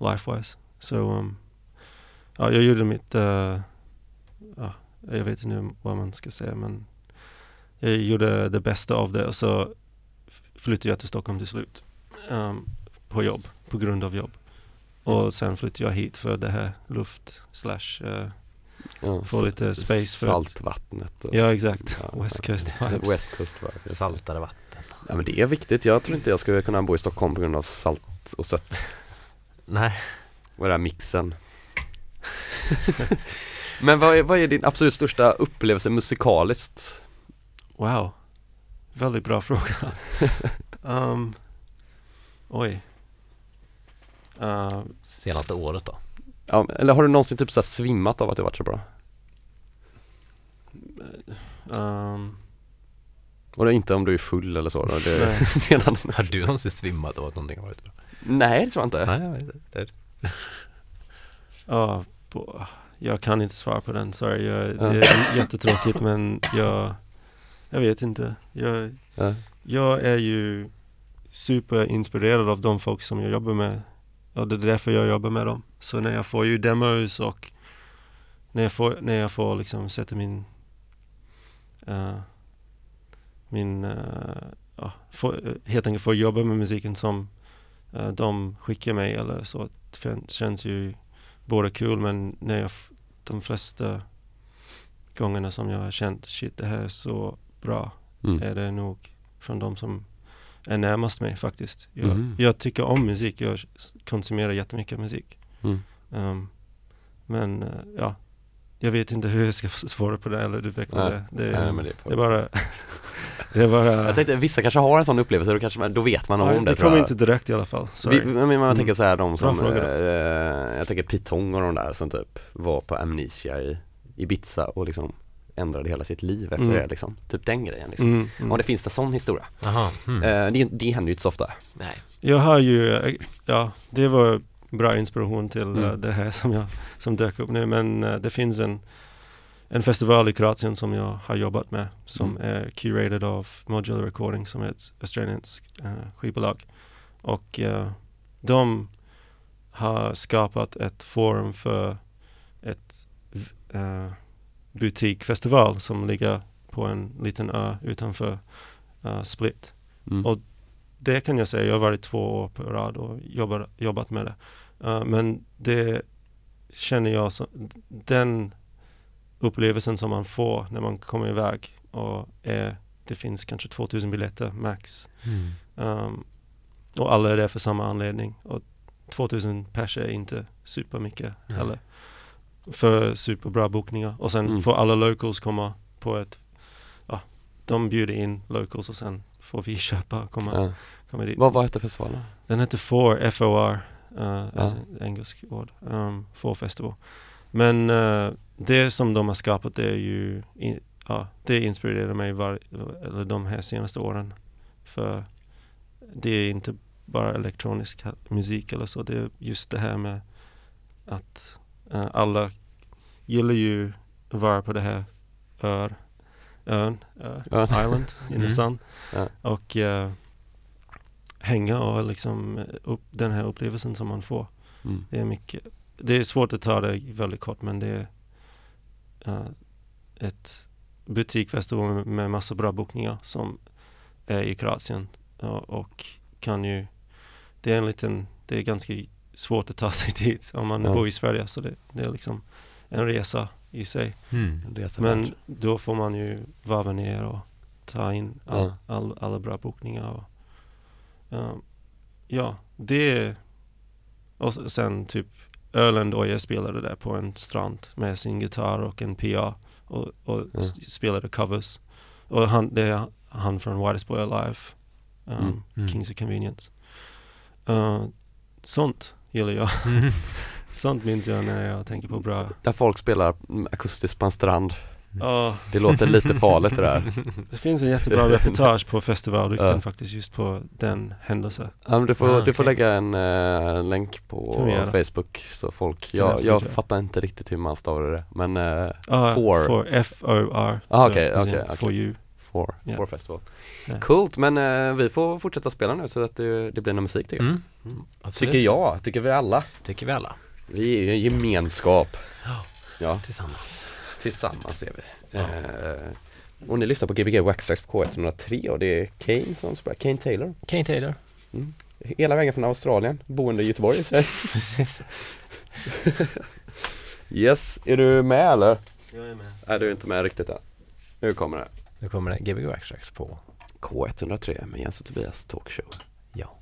S3: life wise. Så um, ja, jag gjorde mitt, uh, ja, jag vet inte vad man ska säga men jag gjorde det bästa av det och så flyttade jag till Stockholm till slut. Um, på jobb, på grund av jobb. Och sen flyttade jag hit för det här luft slash, uh,
S1: Ja,
S3: få lite space för att-
S1: Saltvattnet och,
S3: ja exakt,
S1: Ja,
S3: West Coast vibes.
S1: West Coast vibes.
S2: Saltare vatten.
S1: Ja men det är viktigt, jag tror inte jag skulle kunna bo i Stockholm på grund av salt och sött
S2: Nej,
S1: och den här mixen Men vad är, vad är din absolut största upplevelse musikaliskt?
S3: Wow, väldigt bra fråga. um, oj. Uh,
S2: senaste året då?
S1: Ja, eller har du någonsin typ så här svimmat av att det varit så bra?
S3: um,
S1: Och det är inte om du är full eller så då? Det, annan-
S2: Har du någonsin svimmat av att någonting har varit bra?
S1: Nej det tror jag inte
S2: Nej, jag vet inte. Det
S3: Ja, jag kan inte svara på den, sorry. Jag,
S1: Ja.
S3: det är jättetråkigt men jag, jag vet inte. Jag,
S1: Ja.
S3: jag är ju superinspirerad av de folk som jag jobbar med och det är därför jag jobbar med dem. Så när jag får ju demos och när jag får, när jag får liksom sätta min eh, min, uh, ja, får, helt enkelt få jobba med musiken som eh, de skickar mig eller så. Det känns ju både kul men när jag, de flesta gångerna som jag har känt shit det här är så bra
S1: Mm.
S3: är det nog från de som är närmast mig faktiskt. Jag,
S1: Mhm.
S3: jag tycker om musik, jag konsumerar jättemycket musik.
S1: Mm.
S3: Ehm, men eh, ja, jag vet inte hur jag ska svara på det eller utveckla
S1: Nej.
S3: det. Det är,
S1: Nej, det,
S3: det är bara, det är bara,
S1: Jag tänkte vissa kanske har en sån upplevelse, då, kanske då vet man om
S3: ja,
S1: det,
S3: det kommer inte direkt i alla fall. Sorry.
S1: Vi, men man
S3: Mm.
S1: tänker så här de som, eh, jag tänker Pitong och de där som typ var på Amnesia i Ibiza och liksom ändrade hela sitt liv efter
S3: Mm.
S1: det liksom. Typ den grejen liksom.
S3: Mm, mm.
S1: Om det finns en sån historia.
S2: Jaha. Mm.
S1: Eh, det, det händer ju inte så ofta.
S2: Nej.
S3: Jag har ju, eh, ja, det var bra inspiration till eh,
S1: Mm.
S3: det här som jag, som dök upp nu. Men eh, det finns en, en festival i Kroatien som jag har jobbat med som
S1: Mm.
S3: är curated av Modular Recording som är ett australienskt uh, skivbolag. Och eh, de har skapat ett forum för ett uh, butikfestival som ligger på en liten ö utanför eh, Split
S1: Mm.
S3: Och- det kan jag säga, jag har varit två år på rad och jobbar, jobbat med det. Uh, men det känner jag som, den upplevelsen som man får när man kommer iväg och är, det finns kanske 2000 biljetter max.
S2: Mm.
S3: Um, och alla är där för samma anledning. Och 2000 pers är inte supermycket
S2: Nej.
S3: heller. För superbra bokningar. Och sen
S1: Mm.
S3: får alla locals komma på ett, ja, de bjuder in locals och sen får vi köpa komma,
S1: Ja.
S3: komma dit.
S1: Vad, vad heter festivalen?
S3: Den heter FOR, F-O-R, uh,
S1: Ja.
S3: alltså engelsk ord, um, FOR Festival. Men eh, det som de har skapat det är ju, in, ja, det inspirerar mig var, eller de här senaste åren. För det är inte bara elektronisk musik eller så, det är just det här med att eh, alla gillar ju att vara på det här ör, ön, ö,
S1: Ja.
S3: island in
S2: Mm.
S3: the sun.
S1: Ja.
S3: Och eh, hänga och liksom eh, upp, den här upplevelsen som man får.
S1: Mm.
S3: Det är mycket, det är svårt att ta det väldigt kort men det är eh, ett butikfestival med, med massa bra bokningar som är i Kroatien och, och kan ju, det är en liten, det är ganska svårt att ta sig dit om man
S1: Ja.
S3: bor i Sverige så det, det är liksom en resa i sig.
S2: Mm.
S3: Men
S1: värt.
S3: då får man ju varva ner och ta in all,
S1: Ja.
S3: all, alla bra bokningar. Och, ehm, ja, det och sen typ Öland och jag spelade där på en strand med sin gitarr och en PA och, och
S1: Ja.
S3: spelade covers. Och han, det är han från Whitest Boy Alive, um,
S1: Mm.
S2: Mm.
S3: Kings of Convenience. Uh, sånt gillar jag.
S2: Mm.
S3: sånt minns jag när jag tänker på bra.
S1: Där folk spelar mm, akustiskt på en strand.
S3: Ja,
S1: Det låter lite farligt det där.
S3: Det finns en jättebra reportage på Festivalrykten
S1: Ja.
S3: faktiskt just på den händelsen.
S1: Ja, men du, får,
S2: Ah,
S1: du får lägga en eh, länk på. Facebook så folk, jag, jag fattar inte riktigt hur man stavar det men uh,
S3: Ja,
S1: For.
S3: For F-O-R.
S1: Ah,
S3: in
S1: okej, okej.
S3: For you.
S1: For,
S3: Ja.
S1: for Festival.
S3: Ja.
S1: Coolt men eh, vi får fortsätta spela nu så att det, det blir någon musik tycker jag.
S2: Mm. Absolut.
S1: Tycker jag, tycker vi alla.
S2: Tycker vi alla.
S1: Vi är ju en gemenskap.
S2: Ja.
S1: Ja,
S2: Tillsammans.
S1: tillsammans är vi. Eh, och ni lyssnar på Gbg Waxtrax på K103 och det är Kane som spelar, Kane Taylor.
S2: Kane Taylor.
S1: Hela vägen från Australien, boende i Göteborg. Så.
S2: Precis.
S1: Yes, är du med eller?
S3: Jag är med.
S1: Nej du är inte med riktigt än. Nu kommer det.
S2: Nu kommer det Gbg Backtracks på
S1: K103 med Jens och Tobias talkshow.
S2: Ja.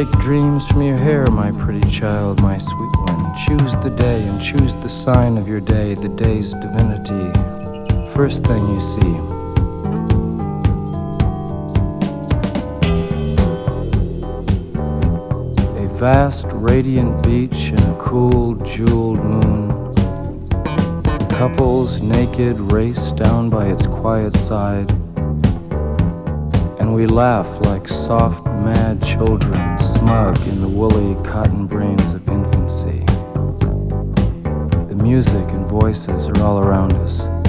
S5: Shake dreams from your hair, my pretty child, my sweet one. Choose the day and choose the sign of your day, the day's divinity. First thing you see. A vast, radiant beach and a cool, jeweled moon. Couples naked race down by its quiet side. And we laugh like soft, mad children, smug in the woolly cotton brains of infancy. The music and voices are all around us.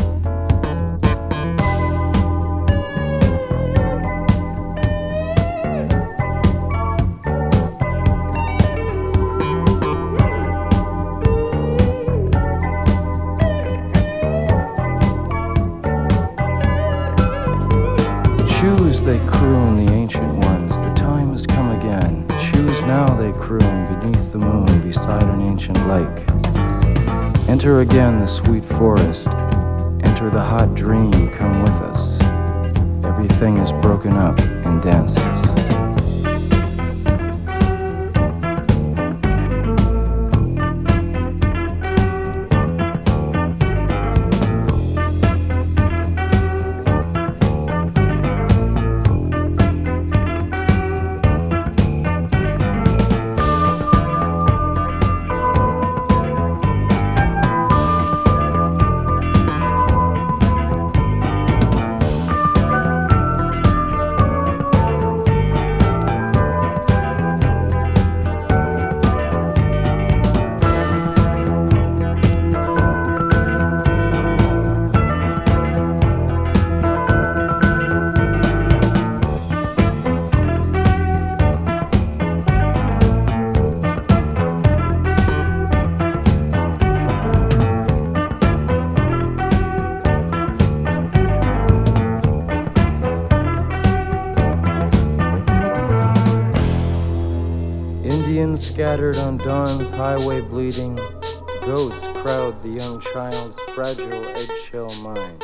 S5: Again the sweet forest, enter the hot dream, come with us. Everything is broken up scattered on dawn's highway bleeding. Ghosts crowd the young child's fragile eggshell mind.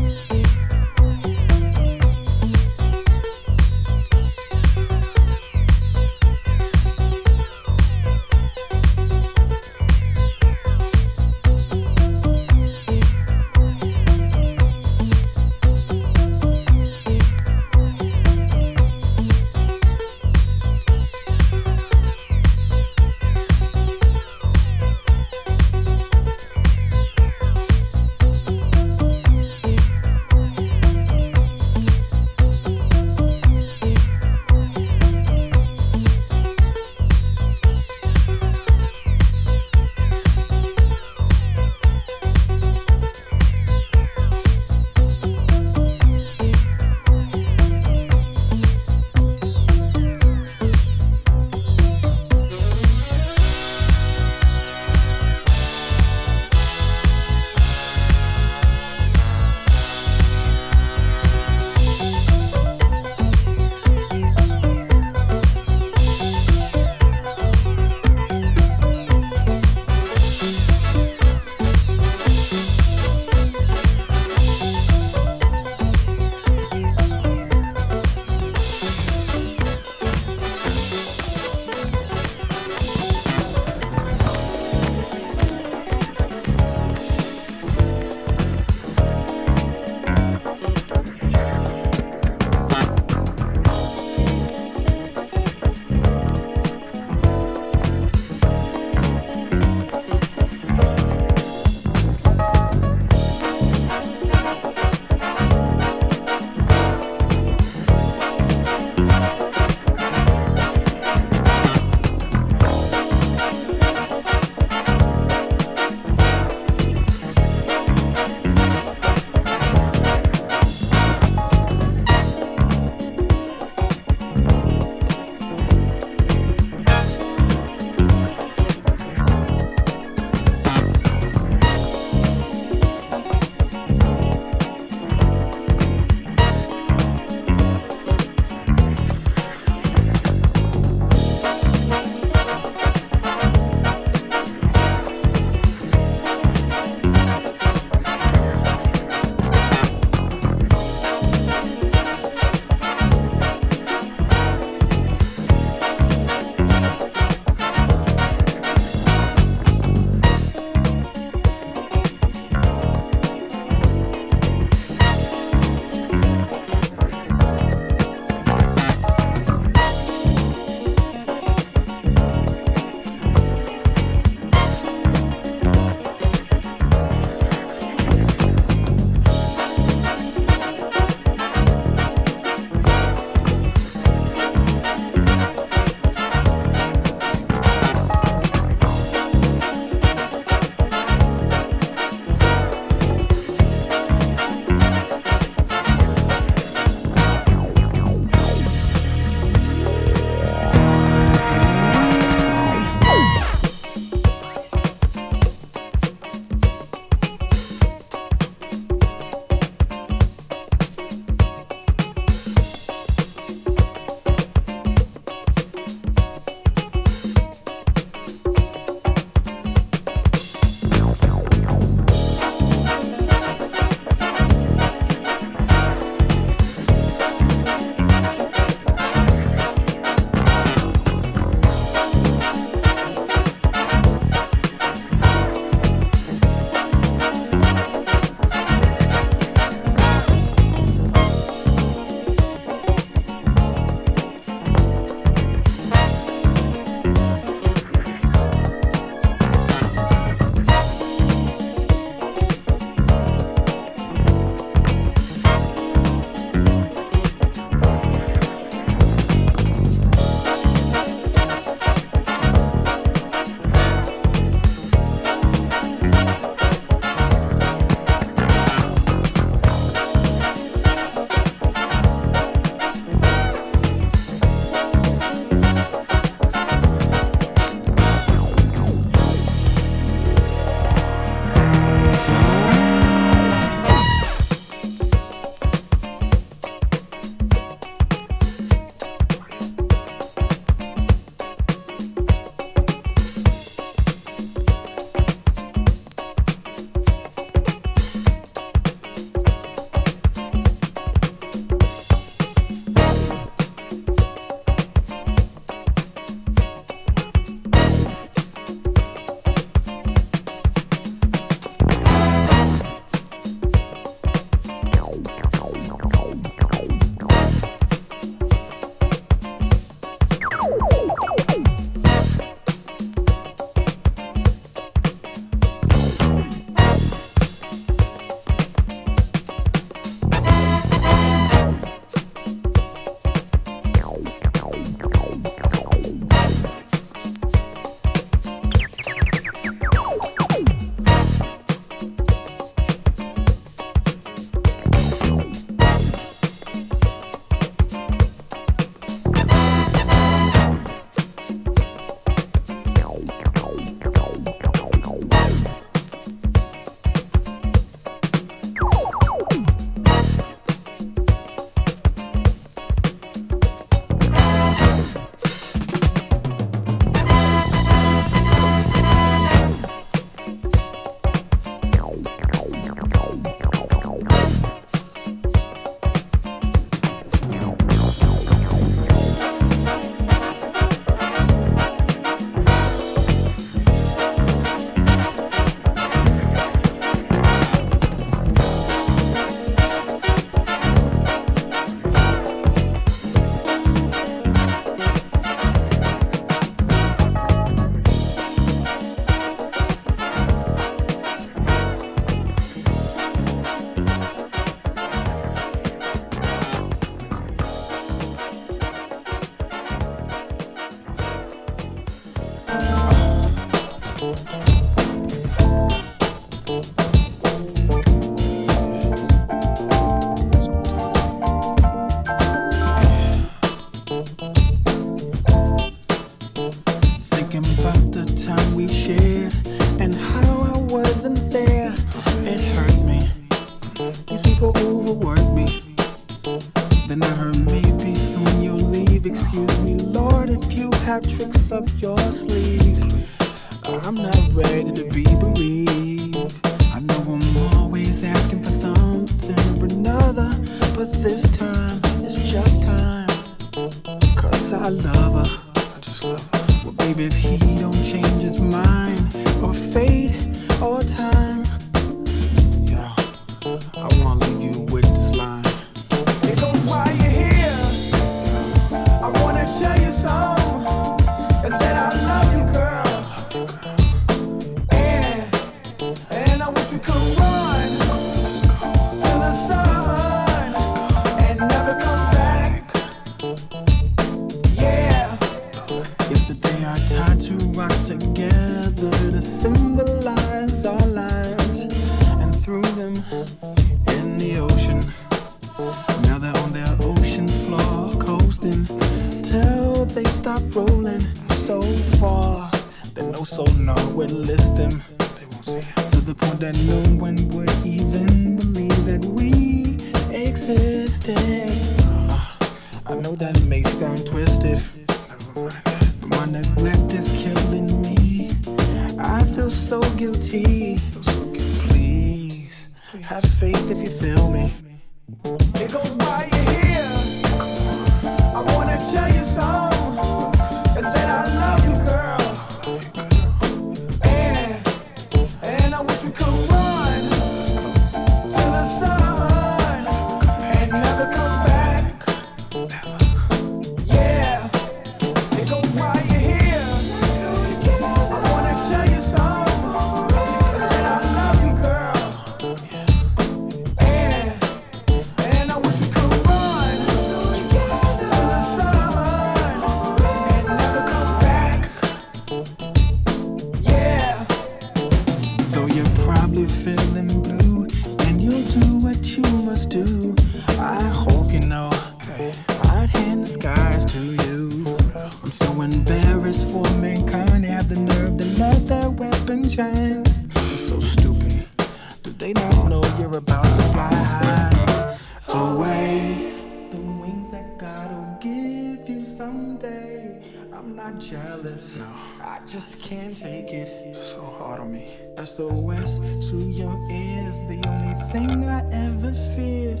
S6: SOS to your ears. The only thing I ever feared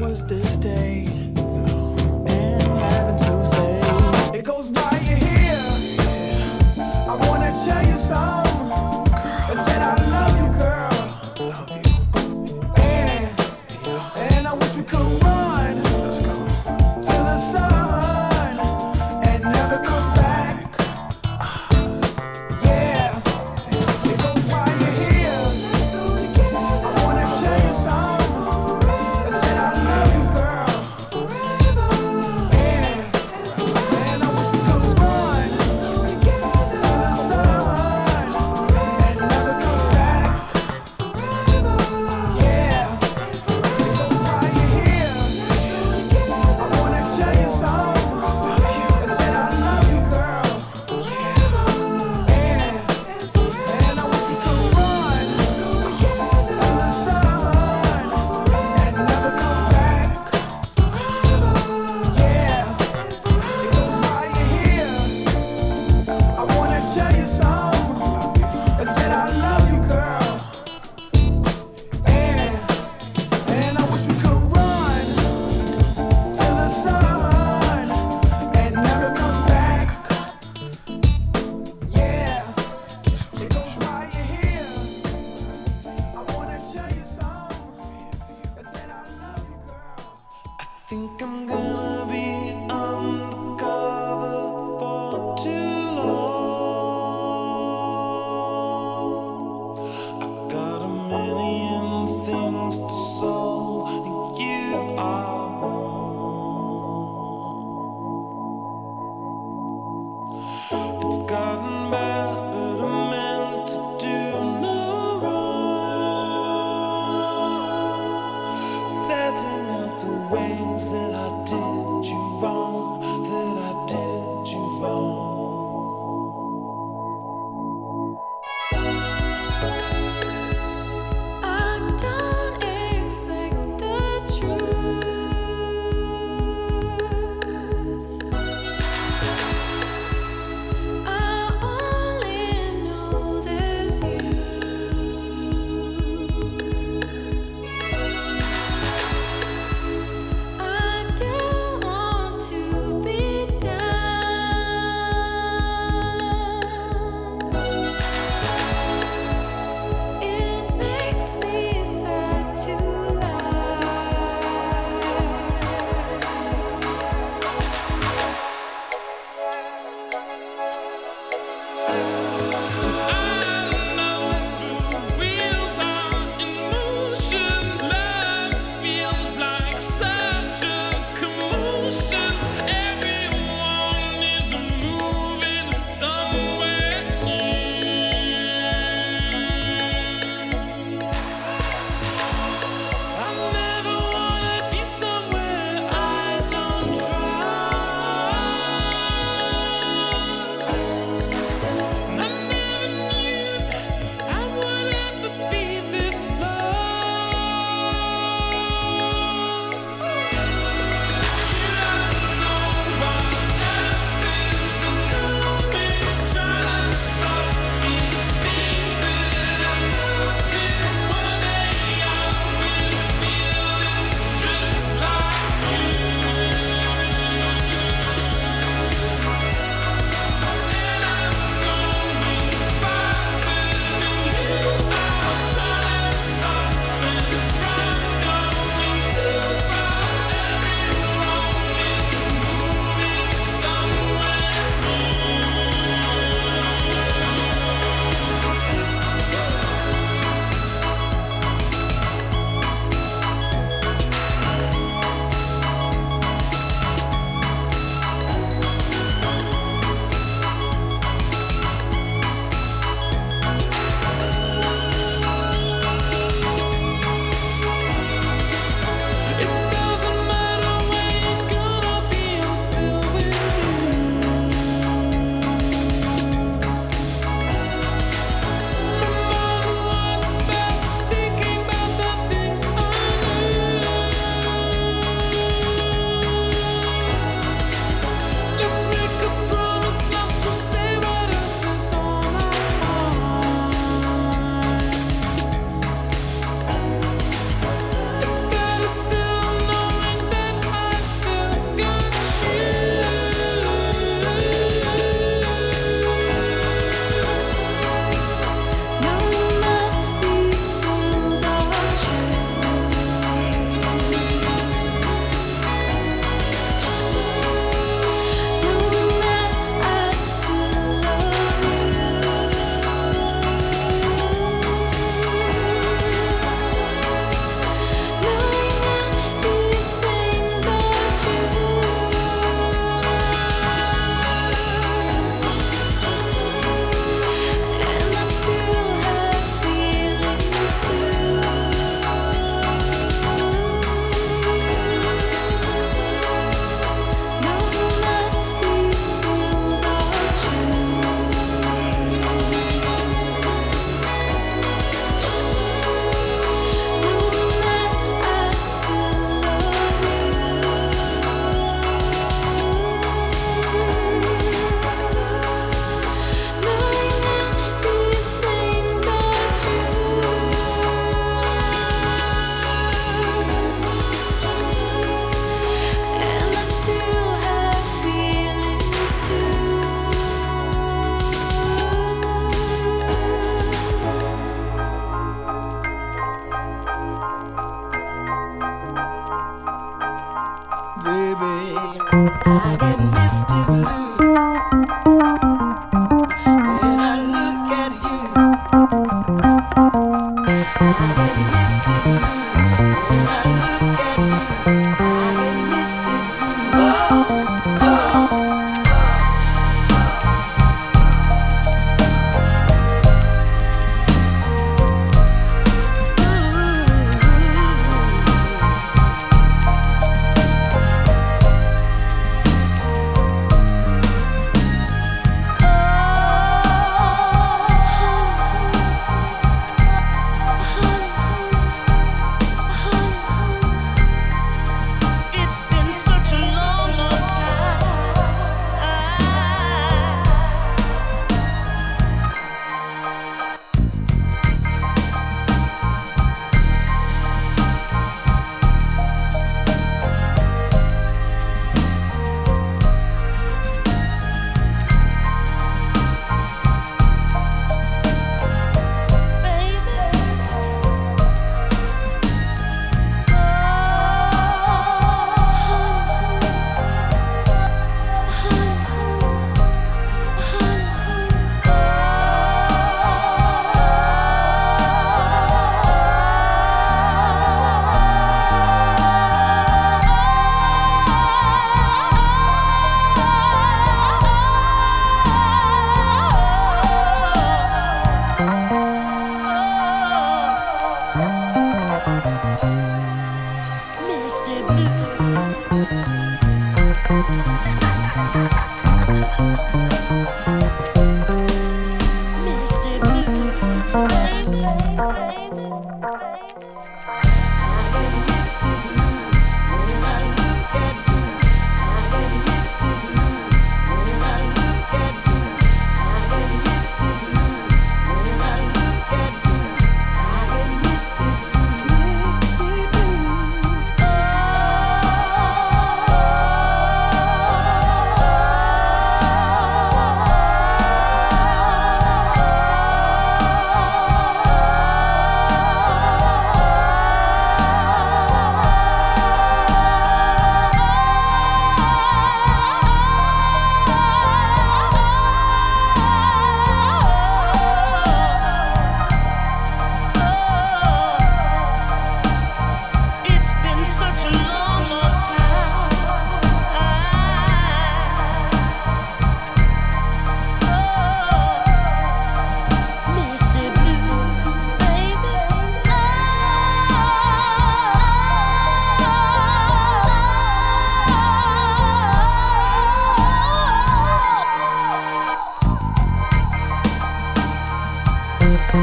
S6: was this day.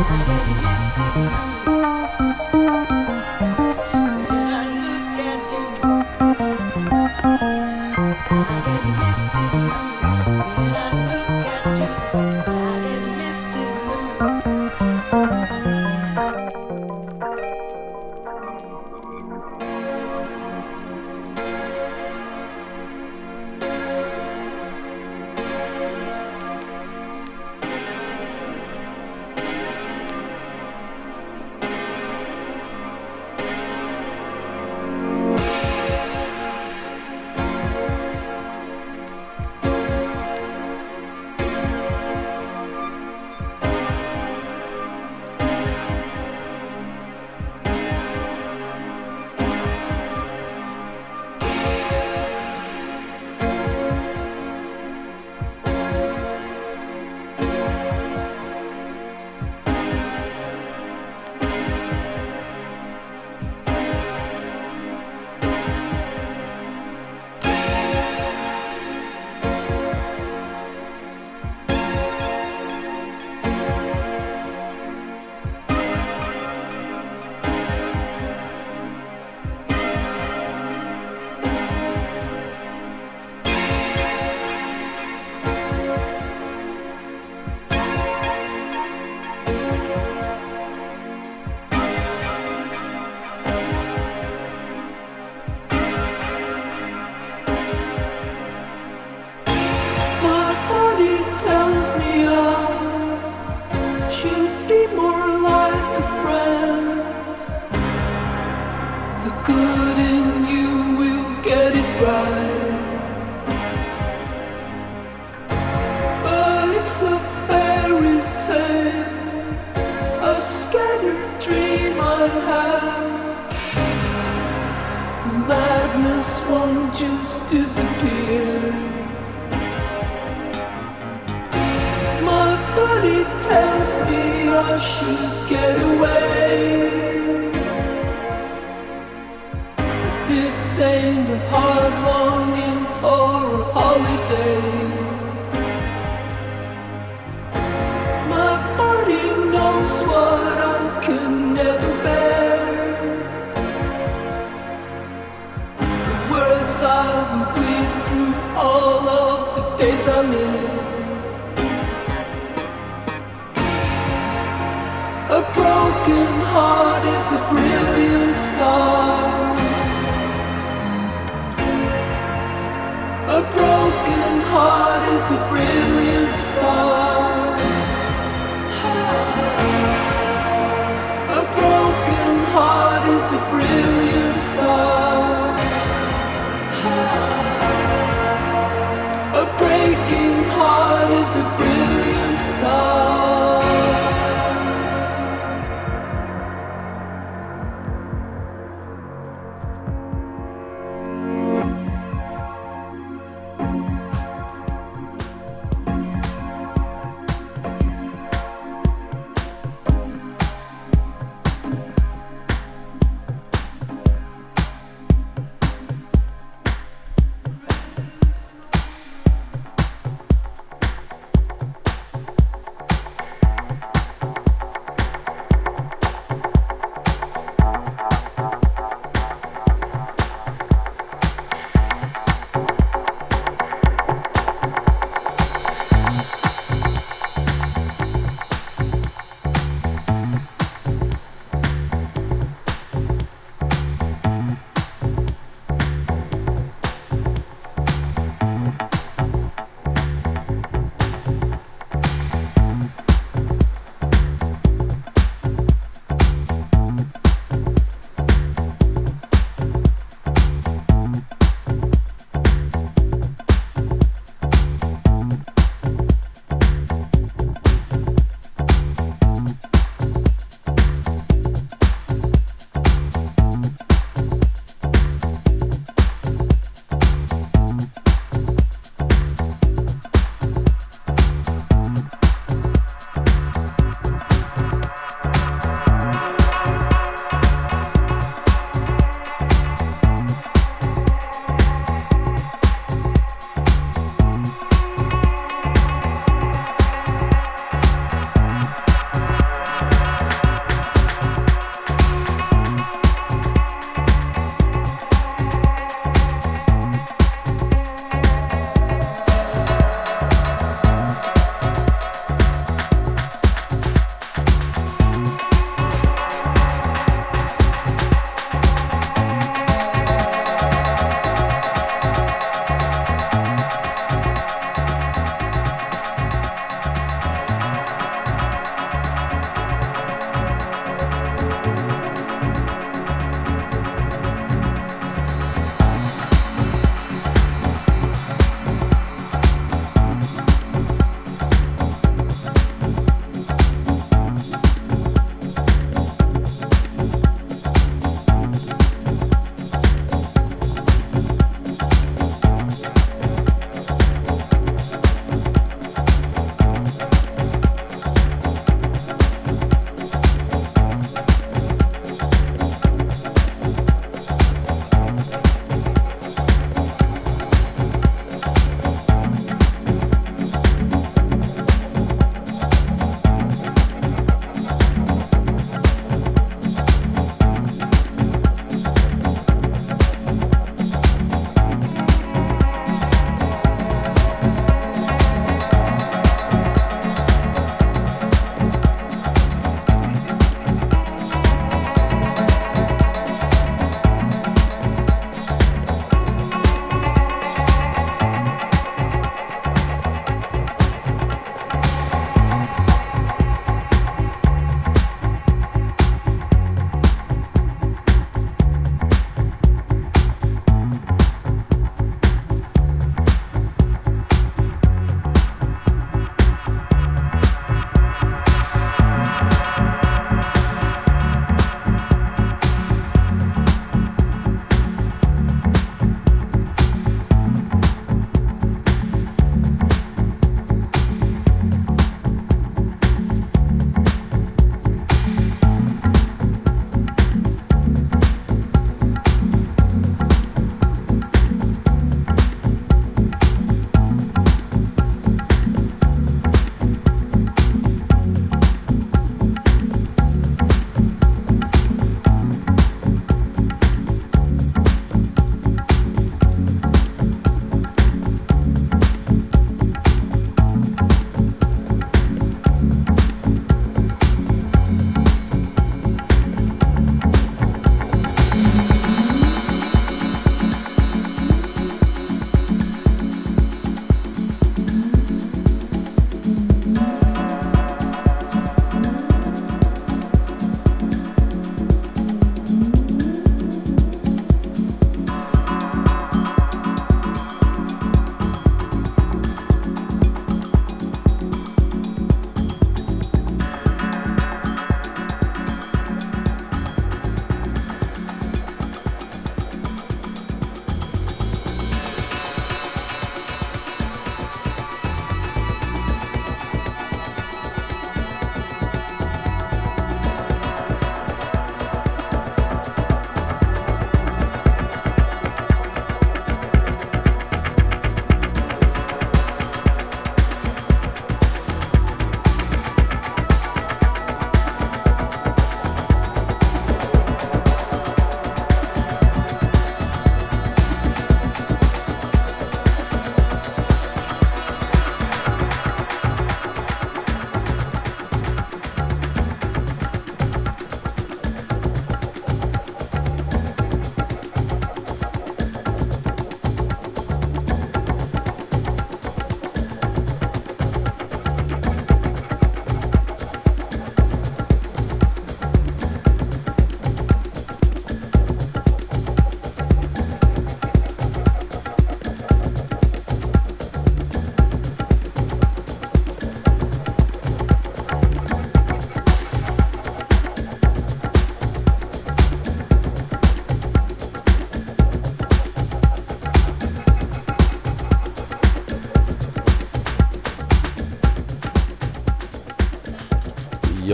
S7: Mystic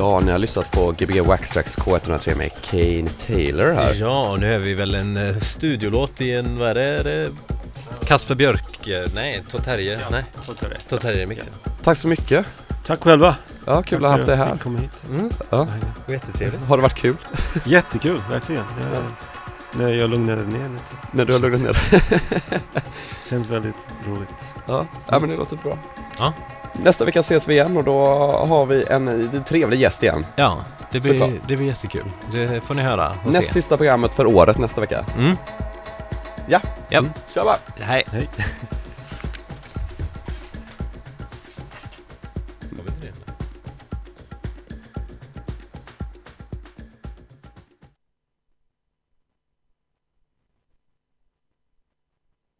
S1: Ja, ni har lyssnat på Gbg Waxtrax K103 med Kane Taylor här.
S2: Ja, och nu är vi väl en eh, studiolåt i en, vad är det? Kasper Björk? eh, Nej, Toterje? Nej, Toterje-mixen.
S1: Tack så mycket.
S3: Tack själva.
S1: Ja, kul att ha haft dig här.
S3: Kom hit.
S2: Mm.
S1: Ja.
S2: Jättetrevligt.
S1: Har det varit kul?
S3: Jättekul, verkligen. Jag, när jag lugnade ner lite.
S1: När du har lugnat ner dig?
S3: Känns väldigt roligt.
S1: Ja, ja men det låter bra.
S2: Ja.
S1: Nästa vecka ses vi igen och då har vi en trevlig gäst igen.
S2: Ja, det
S1: Såklart.
S2: blir, det blir jättekul. Det får ni höra och
S1: Näst
S2: se.
S1: sista programmet för året nästa vecka.
S2: Mm.
S1: Ja,
S2: Ja.
S1: kör bara!
S2: Hej.
S3: Hej.